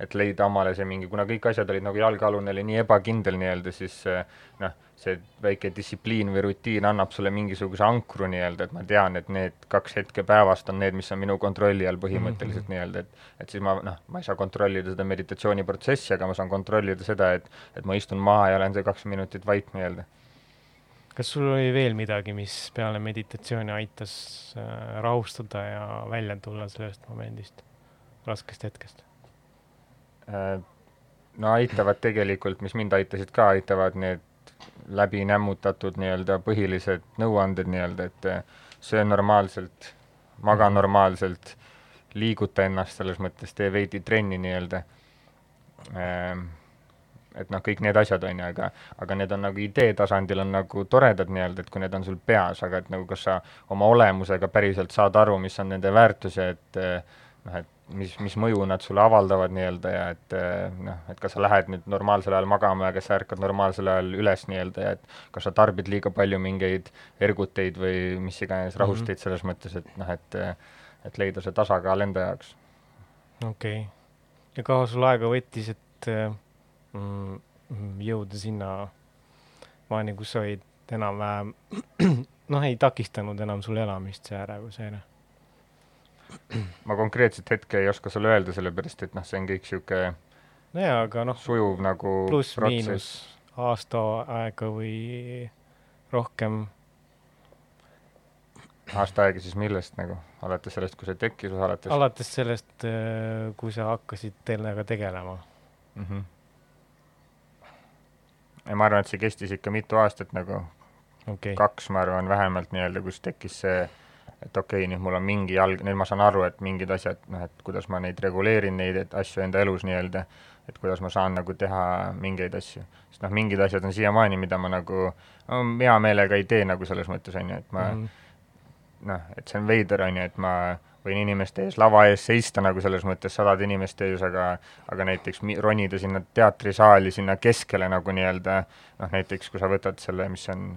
Et leida omale see mingi, kuna kõik asjad olid nagu jalgealune oli nii ebakindel nii-öelda, siis äh, noh, see väike distsipliin või rutiin annab sulle mingisuguse ankru nii-öelda, et ma tean, et need kaks hetke päevast on need, mis on minu kontrolli all põhimõtteliselt Mhm. nii-öelda, et et siis ma noh, ma ei saa kontrollida seda meditatsiooniprotsessi, aga ma saan kontrollida seda, et et ma istun maha ja olen see kaks minutit vait nii-öelda kas sul oli veel midagi, mis peale meditatsiooni aitas äh, rahustada ja välja tulla sellest momendist, raskest hetkest? Äh, no aitavad tegelikult, mis mind aitasid ka, aitavad need läbi nämmutatud nii-öelda põhilised nõuanded nii-öelda, et äh, söö normaalselt, maga Mhm. normaalselt, liiguta ennast selles mõttes, tee veidi trenni nii-öelda. et noh, kõik need asjad on ju, aga, aga need on nagu idee tasandil on nagu toredad nii-öelda, et kui need on sul peas, aga et nagu kas sa oma olemusega päriselt saad aru, mis on nende väärtus ja et eh, noh, et mis, mis mõju nad sulle avaldavad nii-öelda ja et eh, noh, et kas sa lähed nüüd normaalsel ajal magama ja kas sa ärkad normaalsel ajal üles nii-öelda ja et kas sa tarbid liiga palju mingeid erguteid või mis iganes rahusteid mm -hmm. selles mõttes, et noh, et eh, et leida see tasakaal enda jaoks. okei okay.. ja kaua sul aega võttis, et äh, mm, jõuda sinna maani, kus sa olid enam-vähem, noh, ei takistanud enam sul elamist see ärevushäire? Ma konkreetset hetke ei oska sulle öelda, sellepärast et noh, see on kõik niisugune nojaa, aga noh, sujuv nagu pluss-miinus aasta aega või rohkem, aasta aega siis millest nagu, alates sellest, kui see tekkis või alates alates sellest, kui sa hakkasid sellega tegelema. mm? -hmm. ja ma arvan, et see kestis ikka mitu aastat nagu, okay., kaks, ma arvan, vähemalt nii-öelda, kus tekkis see et okei okay,, nüüd mul on mingi jalg, nüüd ma saan aru, et mingid asjad, noh et kuidas ma neid reguleerin, neid et asju enda elus nii-öelda, et kuidas ma saan nagu teha mingeid asju. sest noh, mingid asjad on siiamaani, mida ma nagu no, hea meelega ei tee nagu selles mõttes, on ju, et ma mm. mm, noh, et see on veider, on ju, et ma võin inimeste ees lava ees seista nagu selles mõttes sadade inimeste ees, aga aga näiteks mi- ronida sinna teatrisaali sinna keskele nagu nii-öelda noh, näiteks kui sa võtad selle, mis on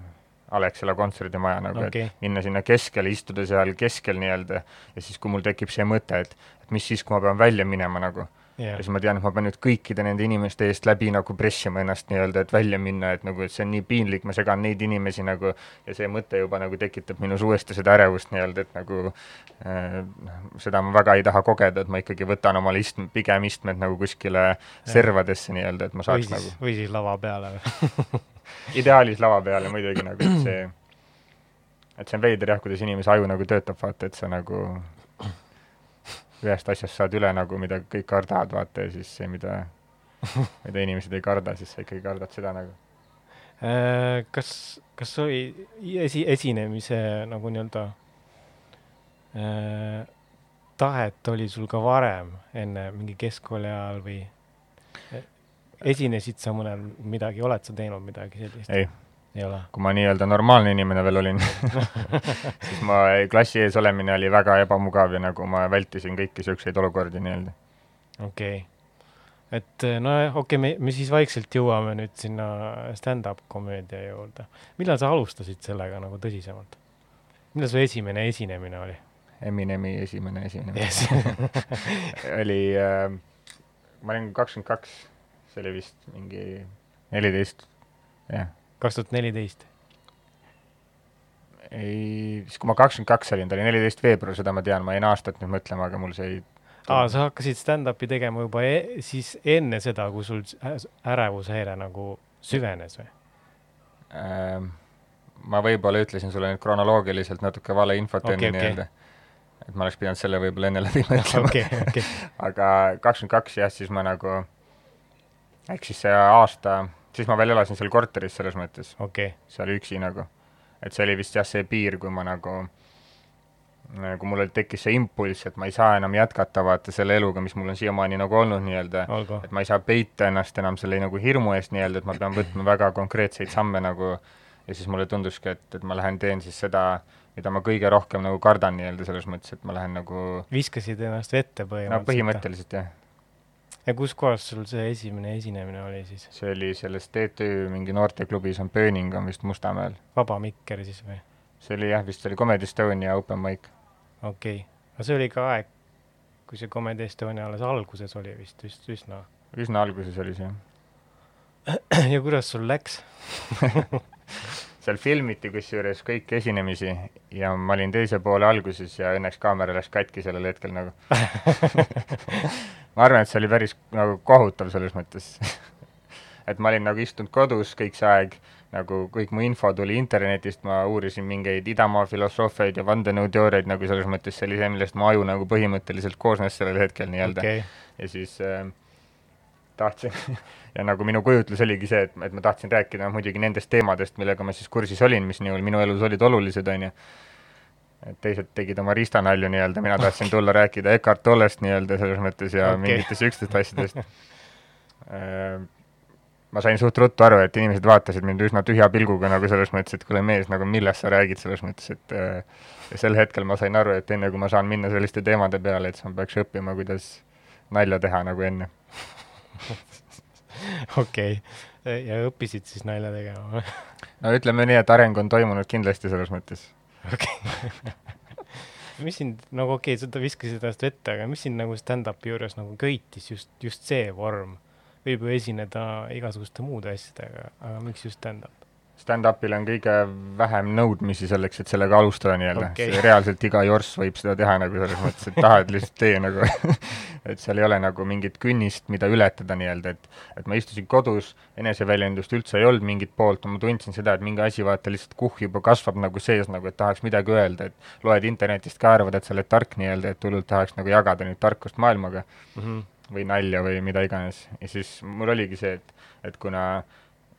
Alexela kontserdimaja nagu okay., et, minna sinna keskele, istuda seal keskel nii-öelda ja siis, kui mul tekib see mõte, et et mis siis, kui ma pean välja minema nagu, ja jah, siis ma tean, et ma pean nüüd kõikide nende inimeste eest läbi nagu pressima ennast nii-öelda, et välja minna, et nagu, et see on nii piinlik, ma segan neid inimesi nagu ja see mõte juba nagu tekitab minus uuesti seda ärevust nii-öelda, et nagu äh, seda ma väga ei taha kogeda, et ma ikkagi võtan omale istm-, pigem istmed nagu kuskile servadesse nii-öelda, et ma või saaks siis nagu, või siis lava peale või? ideaalis lava peale muidugi nagu, et see et see on veider jah, kuidas inimese aju nagu töötab, vaata, et sa nagu ühest asjast saad üle nagu, mida kõik kardavad, vaata, ja siis see, mida mida inimesed ei karda, siis sa ikkagi kardad seda nagu. Äh, kas, kas oli esi, esinemise nagu nii-öelda äh, tahet oli sul ka varem, enne mingi keskkooli ajal või esinesid sa mõnel midagi, oled sa teinud midagi sellist? ei, ei ole? kui ma nii-öelda normaalne inimene veel olin, siis ma, klassi ees olemine oli väga ebamugav ja nagu ma vältisin kõiki niisuguseid olukordi nii-öelda. okei okay.. et no okei okay,, me, me siis vaikselt jõuame nüüd sinna stand-up komöödia juurde. millal sa alustasid sellega nagu tõsisemalt? millal su esimene esinemine oli Eminemi esimene esinemine yes. oli äh,, ma olin kakskümmend kaks, see oli vist mingi neliteist, jah. kaks tuhat neliteist. ei, siis kui ma kakskümmend kaks olin, ta oli neliteist veebruar, seda ma tean, ma jäin aastat nüüd mõtlema, aga mul see ei aa, sa hakkasid stand-up'i tegema juba e siis enne seda, kui sul ärevushäire nagu süvenes või? ähm, ma võib-olla ütlesin sulle nüüd kronoloogiliselt natuke valeinfot Okei, enne okei. nii-öelda. et ma oleks pidanud selle võib-olla enne läbi mõtlema. okei, okei. aga kakskümmend kaks jah, siis ma nagu, eks siis see aasta, siis ma veel elasin seal korteris selles mõttes, okei, seal üksi nagu. et see oli vist jah, see piir, kui ma nagu, kui mul tekkis see impulss, et ma ei saa enam jätkata vaata selle eluga, mis mul on siiamaani nagu olnud nii-öelda, et ma ei saa peita ennast enam selle nagu hirmu eest nii-öelda, et ma pean võtma väga konkreetseid samme nagu. Ja siis mulle tunduski, et, et ma lähen teen siis seda, mida ma kõige rohkem nagu kardan nii-öelda selles mõttes, et ma lähen nagu viskasid ennast vette no põhimõtteliselt? põhimõtteliselt jah, ja kus kohas sul see esimene esinemine oli siis? see oli selles TTÜ mingi noorteklubis on Burning on vist Mustamäel. Vaba Mikker siis või? see oli jah, vist oli Comedy Estonia open mic. okei okay., aga see oli ka aeg, kui see Comedy Estonia alles alguses oli vist, vist üsna. üsna alguses oli see jah. ja kuidas sul läks? seal filmiti kusjuures kõiki esinemisi ja ma olin teise poole alguses ja õnneks kaamera läks katki sellel hetkel nagu. ma arvan, et see oli päris nagu kohutav selles mõttes. et ma olin nagu istunud kodus kõik see aeg, nagu kõik mu info tuli internetist, ma uurisin mingeid idamaa filosoofiaid ja vandenõuteooriaid nagu selles mõttes, see oli see, millest mu aju nagu põhimõtteliselt koosnes sellel hetkel nii-öelda okei, ja siis äh, tahtsin ja nagu minu kujutlus oligi see, et, et ma tahtsin rääkida muidugi nendest teemadest, millega ma siis kursis olin, mis nii minu elus olid olulised, on ju. Et teised tegid oma riistanalju nii-öelda, mina tahtsin tulla rääkida Eckart Tollest nii-öelda selles mõttes ja okay. mingitest niisugustest asjadest. ma sain suht ruttu aru, et inimesed vaatasid mind üsna tühja pilguga nagu selles mõttes, et kuule mees, nagu millest sa räägid selles mõttes, et äh, ja sel hetkel ma sain aru, et enne kui ma saan minna selliste teemade peale, et siis ma peaks õppima, kuidas nalja teha nagu enne. okei. ja õppisid siis nalja tegema no ütleme nii, et areng on toimunud kindlasti selles mõttes. mis sind nagu okei okay,, sa viskasid ennast vette, aga mis sind nagu stand-up'i juures nagu köitis just, just see vorm? võib ju esineda igasuguste muude asjadega, aga miks just stand-up? Stand-up'il on kõige vähem nõudmisi selleks, et sellega alustada nii-öelda. Okay., reaalselt iga jorss võib seda teha nagu selles mõttes, et tahad, lihtsalt tee nagu. Et seal ei ole nagu mingit künnist, mida ületada nii-öelda, et et ma istusin kodus, eneseväljendust üldse ei olnud mingit poolt, ma tundsin seda, et mingi asi vaata lihtsalt kuhjub ja kasvab nagu sees nagu, et tahaks midagi öelda, et loed internetist ka, arvad, et sa oled tark nii-öelda, et hullult tahaks nagu jagada nüüd tarkust maailmaga või nalja või mida iganes. Ja siis mul oligi see, et, et kuna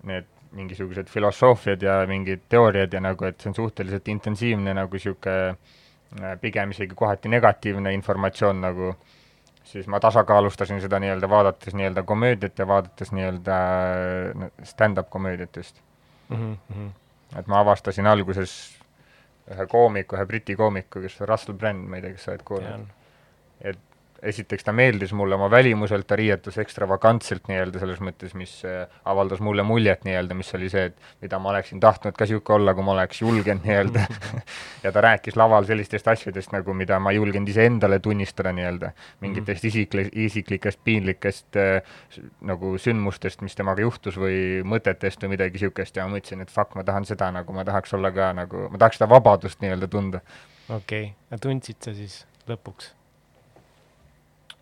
need mingisugused filosoofiad ja mingid teooriad ja nagu, et see on suhteliselt intensiivne nagu niisugune pigem isegi kohati negatiivne informatsioon nagu, siis ma tasakaalustasin seda nii-öelda vaadates nii-öelda komöödiat ja vaadates nii-öelda no, stand-up komöödiat just. Mhm, et ma avastasin alguses ühe koomiku, ühe briti koomiku, kes on Russell Brand, ma ei tea, kas sa oled kuulnud. tean. Esiteks ta meeldis mulle oma välimuselt, ta riietus ekstravagantselt nii-öelda selles mõttes, mis äh, avaldas mulle muljet nii-öelda, mis oli see, et mida ma oleksin tahtnud ka niisugune olla, kui ma oleks julgenud nii-öelda. ja ta rääkis laval sellistest asjadest nagu, mida ma ei julgenud iseendale tunnistada nii-öelda, mingitest isikli-, isiklikest piinlikest äh, nagu sündmustest, mis temaga juhtus või mõtetest või midagi niisugust ja ma mõtlesin, et fuck, ma tahan seda nagu, ma tahaks olla ka nagu, ma tahaks seda vabadust nii-öelda tunda. okei okay., tundsid sa siis lõpuks?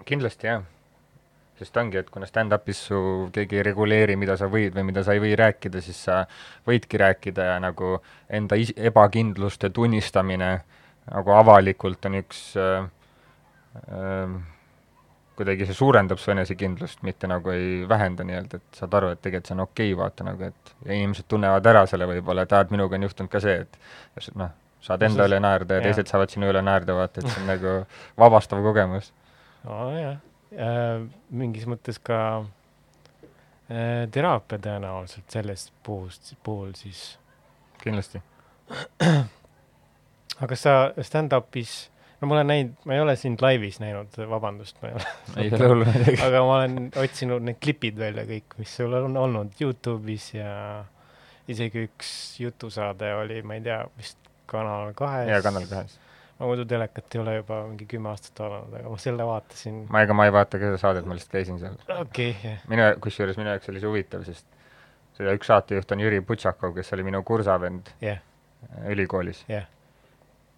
Kindlasti jah, sest ongi, et kuna stand-up'is su keegi ei reguleeri, mida sa võid või mida sa ei või rääkida, siis sa võidki rääkida ja nagu enda is-, ebakindluste tunnistamine nagu avalikult on üks äh, äh, kuidagi see suurendab su enesekindlust, mitte nagu ei vähenda nii-öelda, et saad aru, et tegelikult see on okei okay,, vaata nagu, et ja inimesed tunnevad ära selle võib-olla, et aa, et minuga on juhtunud ka see, et noh, saad enda üle naerda ja jah. teised saavad sinu üle naerda, vaata, et see on nagu vabastav kogemus nojah äh,, mingis mõttes ka äh, teraapia tõenäoliselt sellest puhust, puhul siis. kindlasti. aga kas sa stand-up'is, no ma olen näinud, ma ei ole sind laivis näinud, vabandust, ma ei ole, ei ole hullu midagi. aga ma olen otsinud need klipid välja kõik, mis sul on olnud Youtube'is ja isegi üks jutusaade oli, ma ei tea, vist Kanal kahes. ja Kanal kahes. Ma muidu telekat ei ole juba mingi kümme aastat vaadanud, aga ma selle vaatasin. ma, ega ma ei vaata ka seda saadet, ma lihtsalt käisin seal. okei okay,, minu, kusjuures minu jaoks oli see huvitav, sest see üks saatejuht on Jüri Butšakov, kes oli minu kursavend jah, äh, ülikoolis. jah,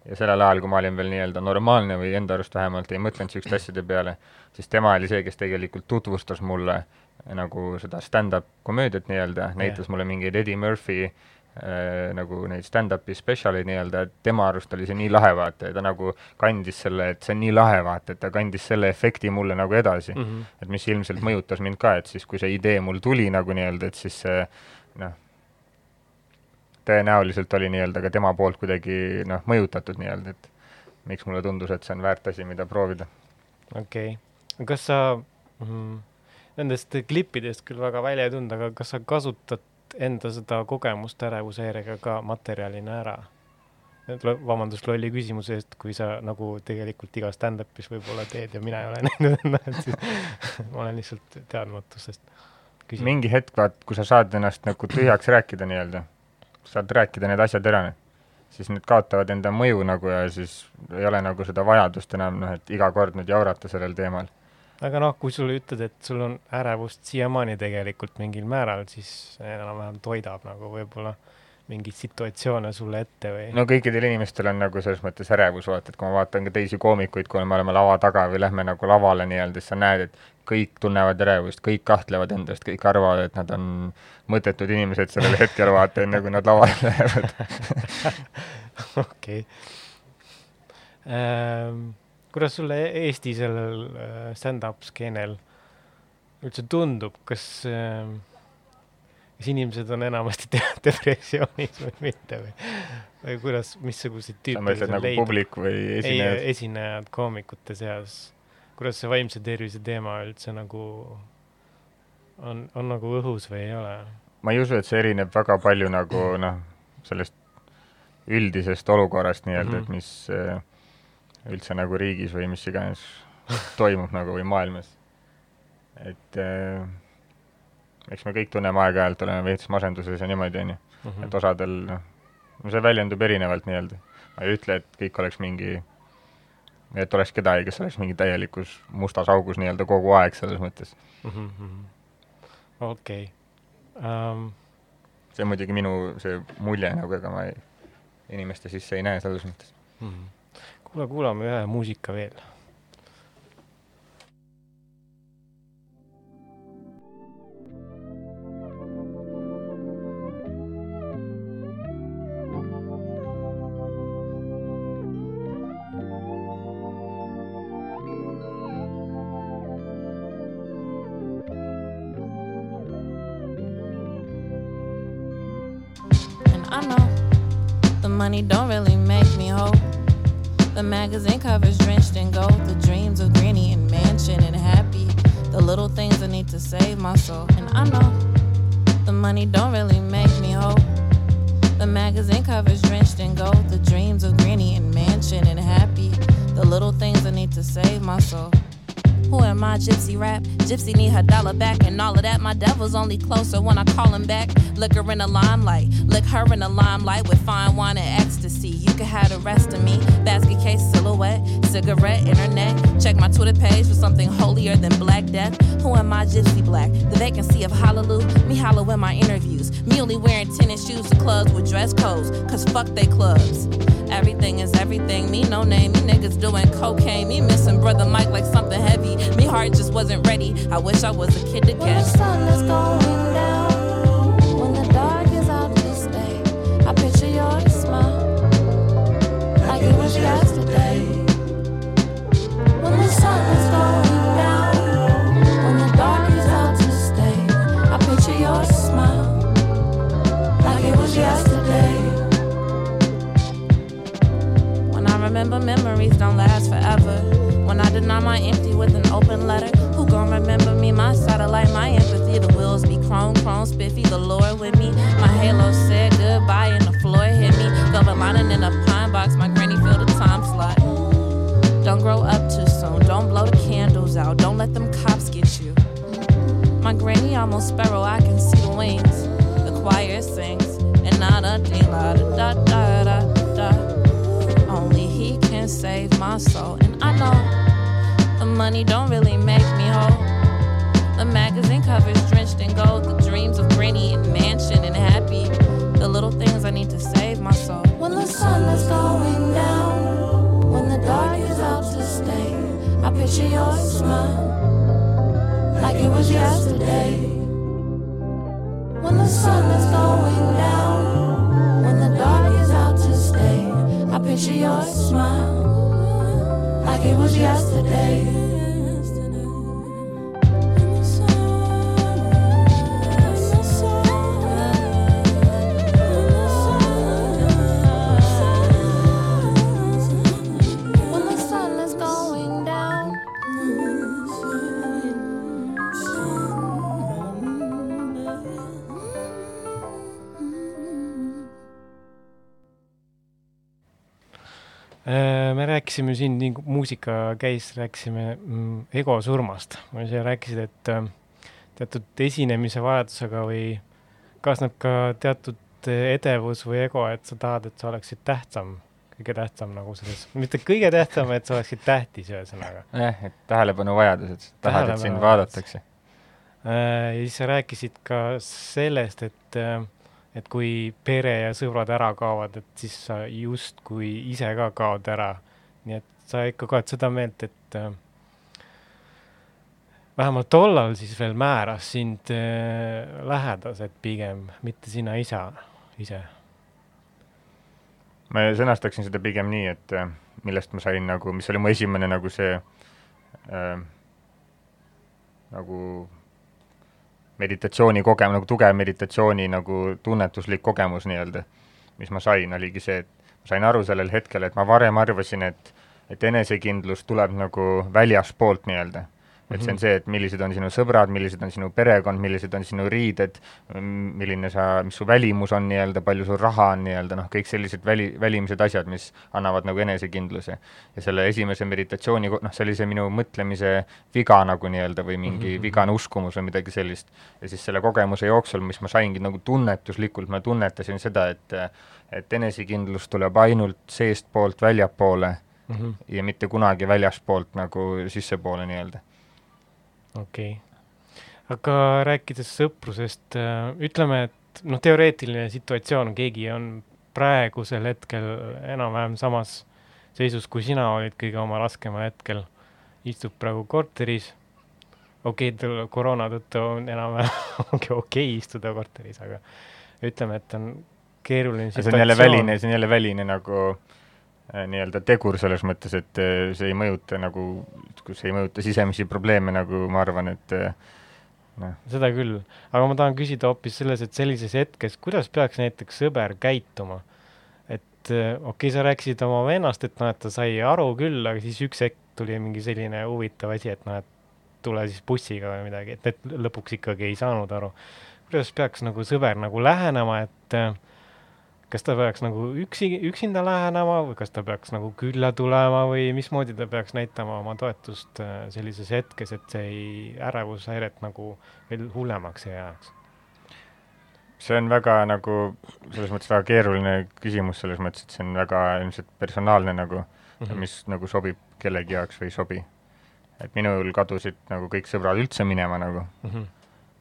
ja sellel ajal, kui ma olin veel nii-öelda normaalne või enda arust vähemalt ei mõtlenud niisuguste asjade peale, siis tema oli see, kes tegelikult tutvustas mulle nagu seda stand-up komöödiat nii-öelda, näitas mulle mingeid Eddie Murphy äh, nagu neid stand-up'i spetsialeid nii-öelda, et tema arust oli see nii lahe, vaata, ja ta nagu kandis selle, et see on nii lahe, vaata, et ta kandis selle efekti mulle nagu edasi mm. Mhm. et mis ilmselt mõjutas mind ka, et siis, kui see idee mul tuli nagu nii-öelda, et siis see noh, tõenäoliselt oli nii-öelda ka tema poolt kuidagi noh, mõjutatud nii-öelda, et miks mulle tundus, et see on väärt asi, mida proovida. okei okay.. kas sa mm, nendest klippidest küll väga välja ei tulnud, aga kas sa kasutad enda seda kogemust ärevushäirega ka materjalina ära? vabandust lolli küsimuse eest, kui sa nagu tegelikult iga stand-up'is võib-olla teed ja mina ei ole näinud enne, et siis ma olen lihtsalt teadmatusest mingi hetk, vaat, kui sa saad ennast nagu tühjaks rääkida nii-öelda, saad rääkida need asjad ära, siis need kaotavad enda mõju nagu ja siis ei ole nagu seda vajadust enam noh, et iga kord nüüd jaurata sellel teemal. Aga noh, kui sulle ütled, et sul on ärevust siiamaani tegelikult mingil määral, siis enam-vähem toidab nagu võib-olla mingeid situatsioone sulle ette või no kõikidel inimestel on nagu selles mõttes ärevus, vaata, et kui ma vaatan ka teisi koomikuid, kui me oleme lava taga või lähme nagu lavale nii-öelda, siis sa näed, et kõik tunnevad ärevust, kõik kahtlevad endast, kõik arvavad, et nad on mõttetud inimesed sellel hetkel, vaata, enne kui nad lavale lähevad. okei ähm,. Kuidas sulle E- Eesti sellel äh, stand-up skeenel üldse tundub, kas ähm,, kas inimesed on enamasti de depressioonis või mitte või, või kuidas, missuguseid sa tüüpe mõtled nagu publik või ei, esinejad? esinejad koomikute seas, kuidas see vaimse tervise teema üldse nagu on, on nagu õhus või ei ole? ma ei usu, et see erineb väga palju nagu noh, sellest üldisest olukorrast nii-öelda, et Mhm. mis äh, üldse nagu riigis või mis iganes toimub nagu või maailmas. et äh, eks me kõik tunneme aeg-ajalt, oleme veits masenduses ja niimoodi, on ju. Mhm. et osadel noh, no see väljendub erinevalt nii-öelda. ma ei ütle, et kõik oleks mingi, et oleks kedagi, kes oleks mingi täielikus mustas augus nii-öelda kogu aeg selles mõttes. Mhm, okei. Ähm, see on muidugi minu see mulje nagu, ega ma ei, inimeste sisse ei näe selles mõttes. kuule, kuulame ühe muusika veel. The magazine covers drenched in gold. The dreams of granny and mansion and happy. The little things I need to save my soul. And I know the money don't really make me whole. The magazine covers drenched in gold. The dreams of granny and mansion and happy. The little things I need to save my soul. Who am I, Gypsy Rap? Gypsy need her dollar back and all of that. My devil's only closer when I call him back. Lick her in the limelight, lick her in the limelight with fine wine and ecstasy. You can have the rest of me. Basket case, silhouette, cigarette, internet. Check my Twitter page for something holier than Black Death. Who am I, Gypsy Black? The vacancy of Hallelujah. Me hollow in my interviews. Me only wearing tennis shoes to clubs with dress codes. Cause fuck they clubs. Everything is everything. Me no name. Me niggas doing cocaine. Me missing brother Mike like something heavy. Me heart just wasn't ready. I wish I was a kid When the again. sun is going down, sitting on my empty with an open letter. Who gon' remember me? My satellite, my empathy. The wheels be chrome, chrome, spiffy. The Lord with me. My halo said goodbye and the floor hit me. Velvet lining in a pine box. My granny filled a time slot. Don't grow up too soon. Don't blow the candles out. Don't let them cops get you. My granny almost sparrow. I can see the wings. The choir sings. And not a ding la da da da da. Only he can save my soul. And I know the money don't really make me whole. The magazine covers drenched in gold, the dreams of granny and mansion and happy. The little things I need to save my soul. When the sun is going down, when the dark is out to stay, I picture your smile like it was yesterday. When the sun is going down, when the dark is out to stay, I picture your smile like it was yesterday. Äh, me rääkisime siin, nii kui muusika käis, rääkisime mm, ego surmast. sa rääkisid, et äh, teatud esinemise vajadusega või kaasneb ka teatud edevus või ego, et sa tahad, et sa oleksid tähtsam, kõige tähtsam nagu selles, mitte kõige tähtsam, et sa oleksid tähtis, ühesõnaga. jah, et tähelepanuvajadus, et sa tahad, et sind vaadatakse. Äh, ja siis sa rääkisid ka sellest, et, et kui pere ja sõbrad ära kaovad, et siis sa justkui ise ka kaod ära. Nii et sa ikka ka oled seda meelt, et äh, vähemalt tollal siis veel määras sind äh, lähedased pigem, mitte sina isa, ise. ma sõnastaksin seda pigem nii, et äh, millest ma sain nagu, mis oli mu esimene nagu see äh, nagu meditatsiooni kogemus, nagu tugev meditatsiooni nagu tunnetuslik kogemus nii-öelda, mis ma sain, oligi see, et ma sain aru sellel hetkel, et ma varem arvasin, et et enesekindlus tuleb nagu väljaspoolt nii-öelda. et see on see, et millised on sinu sõbrad, millised on sinu perekond, millised on sinu riided, milline sa, mis su välimus on nii-öelda, palju sul raha on nii-öelda, noh, kõik sellised väli, välimised asjad, mis annavad nagu enesekindluse. ja selle esimese meditatsiooni, noh, see oli see minu mõtlemise viga nagu nii-öelda või mingi Mhm. vigane uskumus või midagi sellist. ja siis selle kogemuse jooksul, mis ma saingi nagu tunnetuslikult, ma tunnetasin seda, et et enesekindlus tuleb ainult seestpoolt väljapoole Mhm. ja mitte kunagi väljaspoolt nagu sissepoole nii-öelda. okei okay.. aga rääkides sõprusest, ütleme, et noh, teoreetiline situatsioon, keegi on praegusel hetkel enam-vähem samas seisus, kui sina olid kõige oma raskemal hetkel, istub praegu korteris, okei okay,, tal koroona tõttu on enam-vähem ongi okei okay istuda korteris, aga ütleme, et on keeruline see on jälle väline, see on jälle väline nagu äh, nii-öelda tegur selles mõttes, et äh, see ei mõjuta nagu, kus ei mõjuta sisemisi probleeme, nagu ma arvan, et äh, noh, seda küll, aga ma tahan küsida hoopis selles, et sellises hetkes, kuidas peaks näiteks sõber käituma? et äh, okei okay,, sa rääkisid oma vennast, et noh, et ta sai aru küll, aga siis üks hetk tuli mingi selline huvitav asi, et noh, et tule siis bussiga või midagi, et need lõpuks ikkagi ei saanud aru. kuidas peaks nagu sõber nagu lähenema, et äh, kas ta peaks nagu üksi, üksinda lähenema või kas ta peaks nagu külla tulema või mismoodi ta peaks näitama oma toetust äh, sellises hetkes, et see ei, ärevushäiret nagu veel hullemaks ei jääks? see on väga nagu selles mõttes väga keeruline küsimus, selles mõttes, et see on väga ilmselt personaalne nagu mm, -hmm. mis nagu sobib kellegi jaoks või ei sobi. et minul kadusid nagu kõik sõbrad üldse minema nagu mm. -hmm.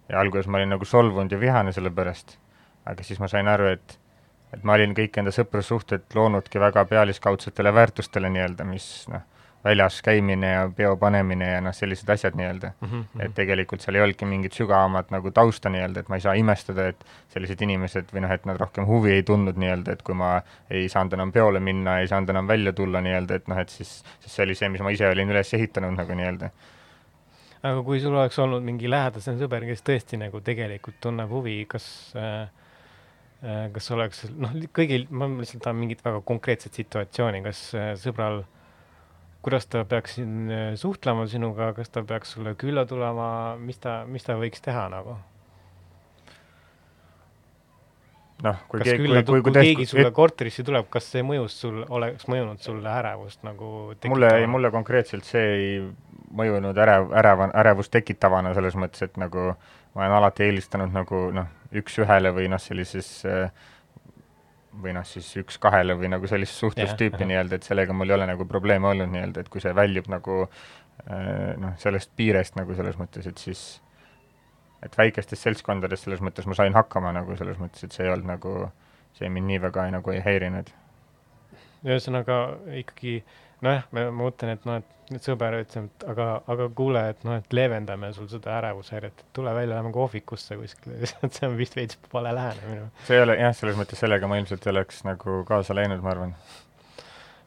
ja alguses ma olin nagu solvunud ja vihane selle pärast, aga siis ma sain aru, et et ma olin kõik enda sõprussuhted loonudki väga pealiskaudsetele väärtustele nii-öelda, mis noh, väljas käimine ja peo panemine ja noh, sellised asjad nii-öelda. Mm -hmm. et tegelikult seal ei olnudki mingit sügavamat nagu tausta nii-öelda, et ma ei saa imestada, et sellised inimesed või noh, et nad rohkem huvi ei tundnud nii-öelda, et kui ma ei saanud enam peole minna, ei saanud enam välja tulla nii-öelda, et noh, et siis, siis see oli see, mis ma ise olin üles ehitanud nagu nii-öelda. aga kui sul oleks olnud mingi lähedasem sõber, kes tõesti nagu tegelikult tunneb huvi, kas äh, kas oleks noh, kõigil, ma lihtsalt tahan mingit väga konkreetset situatsiooni, kas äh, sõbral, kuidas ta peaks siin äh, suhtlema sinuga, kas ta peaks sulle külla tulema, mis ta, mis ta võiks teha nagu? noh, kui kas keegi, kui, kui, kui keegi sulle tõesti, korterisse tuleb, kas see mõjus sul, oleks mõjunud sulle ärevust nagu mulle, mulle konkreetselt see ei mõjunud ärev, äreva, ärevust tekitavana selles mõttes, et nagu ma olen alati eelistanud nagu noh, üks-ühele või noh, sellises äh, või noh, siis üks-kahele või nagu sellist suhtlustüüpi Jah, nii-öelda, et sellega mul ei ole nagu probleeme olnud nii-öelda, et kui see väljub nagu äh, noh, sellest piirest nagu selles mõttes, et siis et väikestes seltskondades selles mõttes ma sain hakkama nagu selles mõttes, et see ei olnud nagu, see mind nii väga nagu ei häirinud. ühesõnaga ikkagi nojah, ma mõtlen, et noh, et sõber ütleb, et aga, aga kuule, et noh, et leevendame sul seda ärevushäiret, et tule välja, lähme kohvikusse kuskile lihtsalt see on vist veits vale lähenemine. see ei ole jah, selles mõttes sellega ma ilmselt ei oleks nagu kaasa läinud, ma arvan.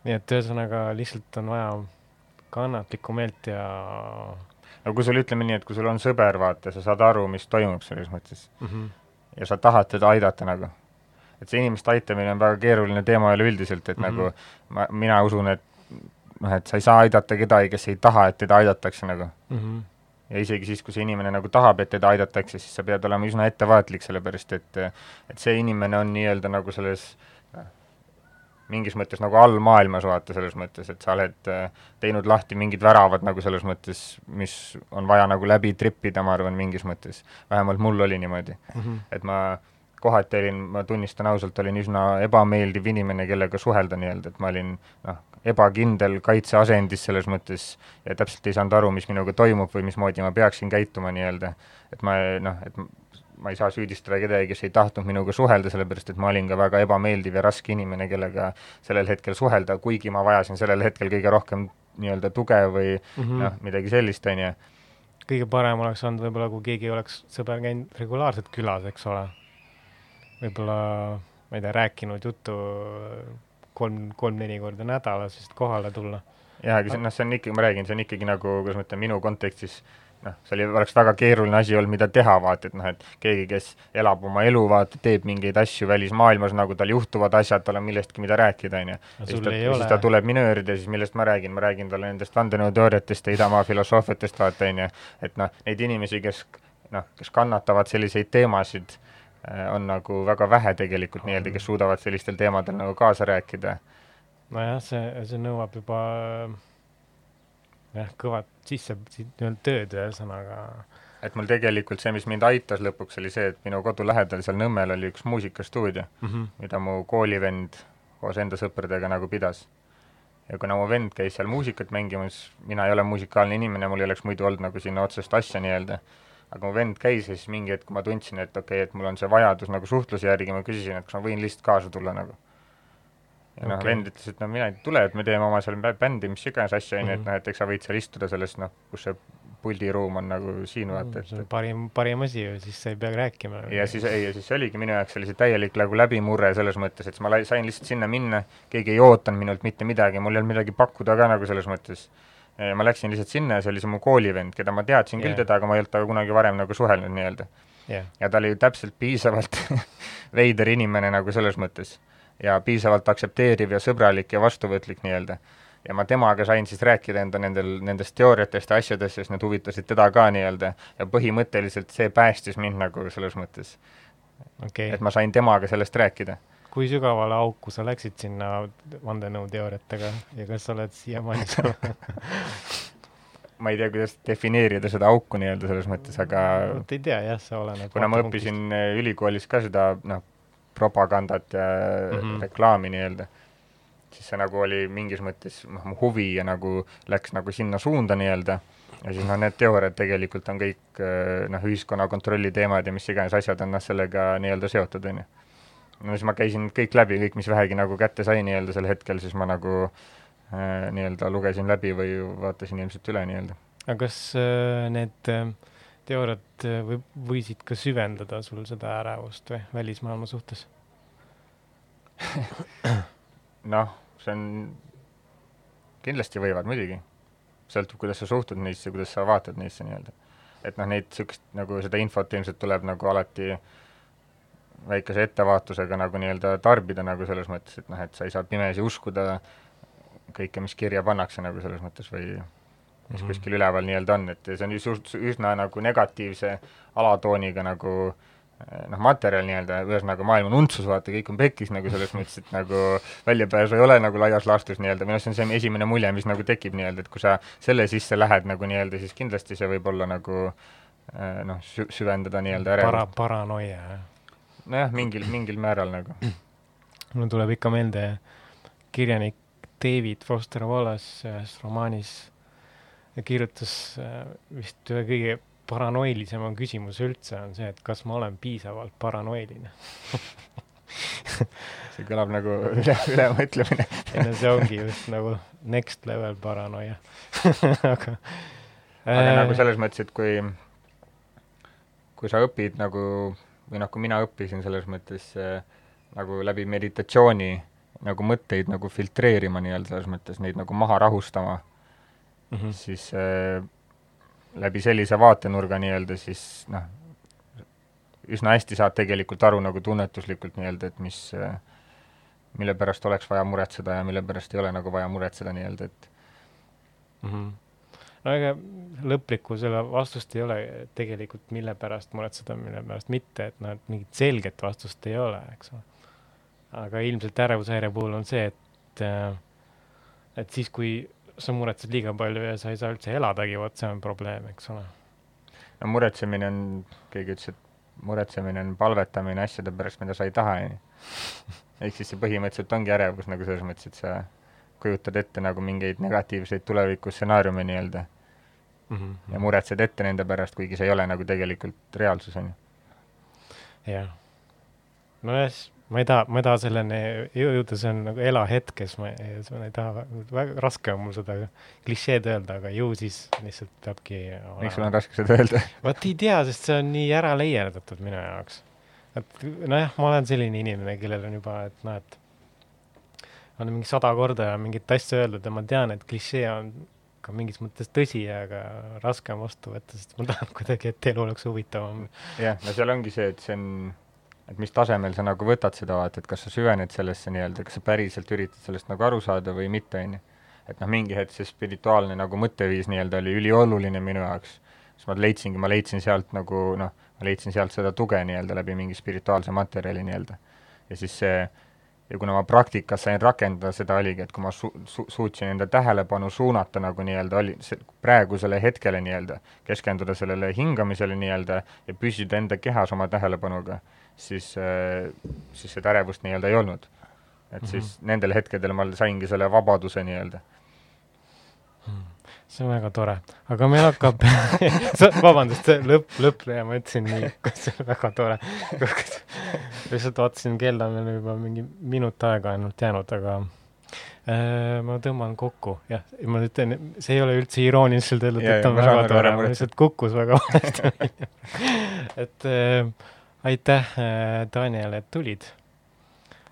nii et ühesõnaga lihtsalt on vaja kannatlikku meelt ja no kui sul, ütleme nii, et kui sul on sõber, vaata, sa saad aru, mis toimub selles mõttes mm -hmm. ja sa tahad teda aidata nagu. et see inimeste aitamine on väga keeruline teema üleüldiselt, et mm. -hmm. nagu ma, mina usun, et noh, et sa ei saa aidata kedagi, kes ei taha, et teda aidatakse nagu. Mm -hmm. ja isegi siis, kui see inimene nagu tahab, et teda aidatakse, siis sa pead olema üsna ettevaatlik, sellepärast et et see inimene on nii-öelda nagu selles mingis mõttes nagu allmaailmas, vaata, selles mõttes, et sa oled äh, teinud lahti mingid väravad nagu selles mõttes, mis on vaja nagu läbi trippida, ma arvan, mingis mõttes. vähemalt mul oli niimoodi. Mm -hmm. et ma kohati olin, ma tunnistan ausalt, olin üsna ebameeldiv inimene, kellega suhelda nii-öelda, et ma olin noh, ebakindel kaitseasendis selles mõttes ja täpselt ei saanud aru, mis minuga toimub või mismoodi ma peaksin käituma nii-öelda. et ma noh, et ma ei saa süüdistada kedagi, kes ei tahtnud minuga suhelda, sellepärast et ma olin ka väga ebameeldiv ja raske inimene, kellega sellel hetkel suhelda, kuigi ma vajasin sellel hetkel kõige rohkem nii-öelda tuge või Mm -hmm. noh, midagi sellist, on ju. kõige parem oleks olnud võib-olla, kui keegi oleks sõber käinud regulaarselt külas, eks ole. Võib-olla, ma ei tea, rääkinud juttu kolm, kolm-neli korda nädalas, siis kohale tulla. jaa, aga see, noh, see on ikkagi, ma räägin, see on ikkagi nagu, kuidas ma ütlen, minu kontekstis noh, see oli, oleks väga keeruline asi olnud, mida teha, vaata, et noh, et keegi, kes elab oma elu, vaata, teeb mingeid asju välismaailmas, nagu tal juhtuvad asjad, tal on millestki, mida rääkida, on ju. ja siis ta, ja siis ta tuleb minöörida, siis millest ma räägin, ma räägin talle nendest vandenõuteooriatest ja idamaa filosoofiatest, vaata, on ju, et noh, neid inimesi, kes noh, kes kannatavad selliseid teemasid, on nagu väga vähe tegelikult nii-öelda, kes suudavad sellistel teemadel nagu kaasa rääkida nojah, see, see nõuab juba jah, kõvat sisse, nii-öelda tööd ühesõnaga. et mul tegelikult see, mis mind aitas lõpuks, oli see, et minu kodu lähedal seal Nõmmel oli üks muusikastuudio mm. -hmm. mida mu koolivend koos enda sõpradega nagu pidas. ja kuna mu vend käis seal muusikat mängimas, mina ei ole musikaalne inimene, mul ei oleks muidu olnud nagu sinna otsest asja nii-öelda, aga mu vend käis ja siis mingi hetk ma tundsin, et okei okay,, et mul on see vajadus nagu suhtluse järgi, ma küsisin, et kas ma võin lihtsalt kaasa tulla nagu. ja noh okay., vend ütles, et no mine tule, et me teeme oma seal bä- bändi, mis iganes asja, on ju, et Mhm. noh, et eks sa võid seal istuda selles noh, kus see puldiruum on nagu siin vaata, et see on parim, parim asi ju, siis sa ei pea rääkima. ja siis, ei, ja siis see oligi minu jaoks sellise täielik nagu läbimurre selles mõttes, et ma lai- sain lihtsalt sinna minna, keegi ei ootanud minult mitte midagi, mul ei olnud midagi pakkuda ka nagu selles mõttes. Ma läksin lihtsalt sinna ja see oli see mu koolivend, keda ma teadsin küll Jah. teda, aga ma ei olnud temaga kunagi varem nagu suhelnud nii-öelda. jah, ja ta oli täpselt piisavalt veider inimene nagu selles mõttes. ja piisavalt aktsepteeriv ja sõbralik ja vastuvõtlik nii-öelda. ja ma temaga sain siis rääkida enda nendel, nendest teooriatest ja asjadest, sest need huvitasid teda ka nii-öelda ja põhimõtteliselt see päästis mind nagu selles mõttes okei et ma sain temaga sellest rääkida. Kui sügavale auku sa läksid sinna vandenõuteooriatega ja kas sa oled siiamaani seal ma ei tea, kuidas defineerida seda auku nii-öelda selles mõttes, aga vot ei tea jah, see oleneb kuna ma õppisin äh, ülikoolis ka seda noh, propagandat ja mm. -hmm. reklaami nii-öelda, siis see nagu oli mingis mõttes noh, mu huvi ja nagu läks nagu sinna suunda nii-öelda, ja siis noh, need teooriad tegelikult on kõik äh, noh, ühiskonna kontrolli teemad ja mis iganes asjad on noh, sellega nii-öelda seotud, on ju. No siis ma käisin kõik läbi, kõik, mis vähegi nagu kätte sai nii-öelda sel hetkel, siis ma nagu äh, nii-öelda lugesin läbi või vaatasin ilmselt üle nii-öelda. aga kas äh, need äh, teooriad äh, või võisid ka süvendada sul seda ärevust või välismaailma suhtes? noh, see on, kindlasti võivad muidugi. sõltub, kuidas sa suhtud neisse, kuidas sa vaatad neisse nii-öelda. et noh, neid niisugust nagu seda infot ilmselt tuleb nagu alati väikese ettevaatusega nagu nii-öelda tarbida nagu selles mõttes, et noh, et sa ei saa pimesi uskuda kõike, mis kirja pannakse nagu selles mõttes või mis Mhm. kuskil üleval nii-öelda on, et see on just üsna nagu negatiivse alatooniga nagu eh, noh, materjal nii-öelda, ühesõnaga maailm on untsus, vaata, kõik on pekkis nagu selles mõttes, et nagu väljapääsu ei ole nagu laias laastus nii-öelda, või noh, see on see esimene mulje, mis nagu tekib nii-öelda, et kui sa selle sisse lähed nagu nii-öelda, siis kindlasti see võib olla nagu äh, noh, sü-, süvendada nii-öelda para- ärevust., paranoia, jah. Nojah, mingil, mingil määral nagu. mul tuleb ikka meelde kirjanik David Foster Wallace ühes romaanis kirjutas äh, vist ühe kõige paranoilisema küsimuse üldse on see, et kas ma olen piisavalt paranoiline. see kõlab nagu üle, ülemõtlemine. ei no see ongi just nagu next level paranoia aga aga nagu äh, selles mõttes, et kui, kui sa õpid nagu või noh, kui mina õppisin selles mõttes äh, nagu läbi meditatsiooni nagu mõtteid nagu filtreerima nii-öelda selles mõttes neid nagu maha rahustama, mhm, siis äh, läbi sellise vaatenurga nii-öelda siis noh, üsna hästi saad tegelikult aru nagu tunnetuslikult nii-öelda, et mis äh, mille pärast oleks vaja muretseda ja mille pärast ei ole nagu vaja muretseda nii-öelda, et mhm. No ega lõplikku selle vastust ei ole tegelikult, mille pärast muretseda, mille pärast mitte, et noh, et mingit selget vastust ei ole, eks ole. aga ilmselt ärevushäire puhul on see, et äh, et siis, kui sa muretsed liiga palju ja sa ei saa üldse eladagi, vot see on probleem, eks ole. no muretsemine on, keegi ütles, et muretsemine on palvetamine asjade pärast, mida sa ei taha, on ju. ehk siis see põhimõtteliselt ongi ärevus nagu selles mõttes, et sa kujutad ette nagu mingeid negatiivseid tulevikustsenaariume nii-öelda Mhm. ja muretsed ette nende pärast, kuigi see ei ole nagu tegelikult reaalsus, on ju. jah. nojah, ma ei taha, ma ei taha selleni jõuda, see on nagu ela hetkes, ma ei, ei taha, väga raske on mul seda klišeed öelda, aga ju siis lihtsalt peabki miks sul on raske seda öelda? vot ei tea, sest see on nii ära leierdatud minu jaoks. et nojah, ma olen selline inimene, kellel on juba, et noh, et olen mingi sada korda mingit asja öeldud ja ma tean, et klišee on ka mingis mõttes tõsi, aga raske on vastu võtta, sest ma tahan kuidagi, et elu oleks huvitavam. jah, no seal ongi see, et see on, et mis tasemel sa nagu võtad seda vaata, et kas sa süvened sellesse nii-öelda, kas sa päriselt üritad sellest nagu aru saada või mitte, on ju. et noh, mingi hetk see spirituaalne nagu mõtteviis nii-öelda oli ülioluline minu jaoks, siis ma leidsingi, ma leidsin sealt nagu noh, ma leidsin sealt seda tuge nii-öelda läbi mingi spirituaalse materjali nii-öelda. ja siis see ja kuna ma praktikas sain rakendada seda, oligi, et kui ma su-, su-, suutsin enda tähelepanu suunata nagu nii-öelda oli see praegusele hetkele nii-öelda, keskenduda sellele hingamisele nii-öelda ja püsida enda kehas oma tähelepanuga, siis, siis seda ärevust nii-öelda ei olnud. et Mhm. siis nendel hetkedel ma saingi selle vabaduse nii-öelda. See on väga tore, aga meil hakkab vabandust, lõpp, lõpp, ma ütlesin nii, see on väga tore. lihtsalt vaatasin kella, meil on juba mingi minut aega ainult jäänud, aga äh, ma tõmban kokku, jah, ma ütlen, see ei ole üldse irooniliselt öeldud, et on ma väga tore muretse. lihtsalt kukkus väga valesti et äh, aitäh äh,, Daniel, et tulid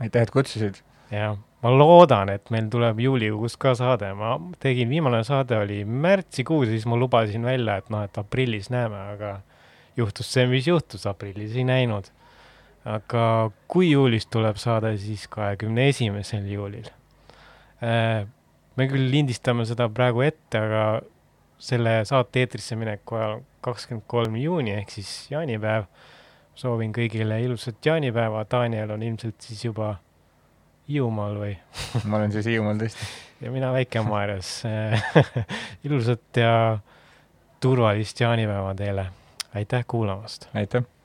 aitäh, et kutsusid. ja ma loodan, et meil tuleb juulikuus ka saade, ma tegin, viimane saade oli märtsikuus siis ma lubasin välja, et noh, et aprillis näeme, aga juhtus see, mis juhtus, aprillis ei näinud. aga kui juulis tuleb saade, siis kahekümne esimesel juulil. me küll lindistame seda praegu ette, aga selle saate eetrisse mineku ajal kakskümmend kolm juuni ehk siis jaanipäev. soovin kõigile ilusat jaanipäeva, Daniel on ilmselt siis juba Hiiumaal või? ma olen siis Hiiumaal tõesti. ja mina Väike-Maarjas. ilusat ja turvalist jaanipäeva teile. aitäh kuulamast. aitäh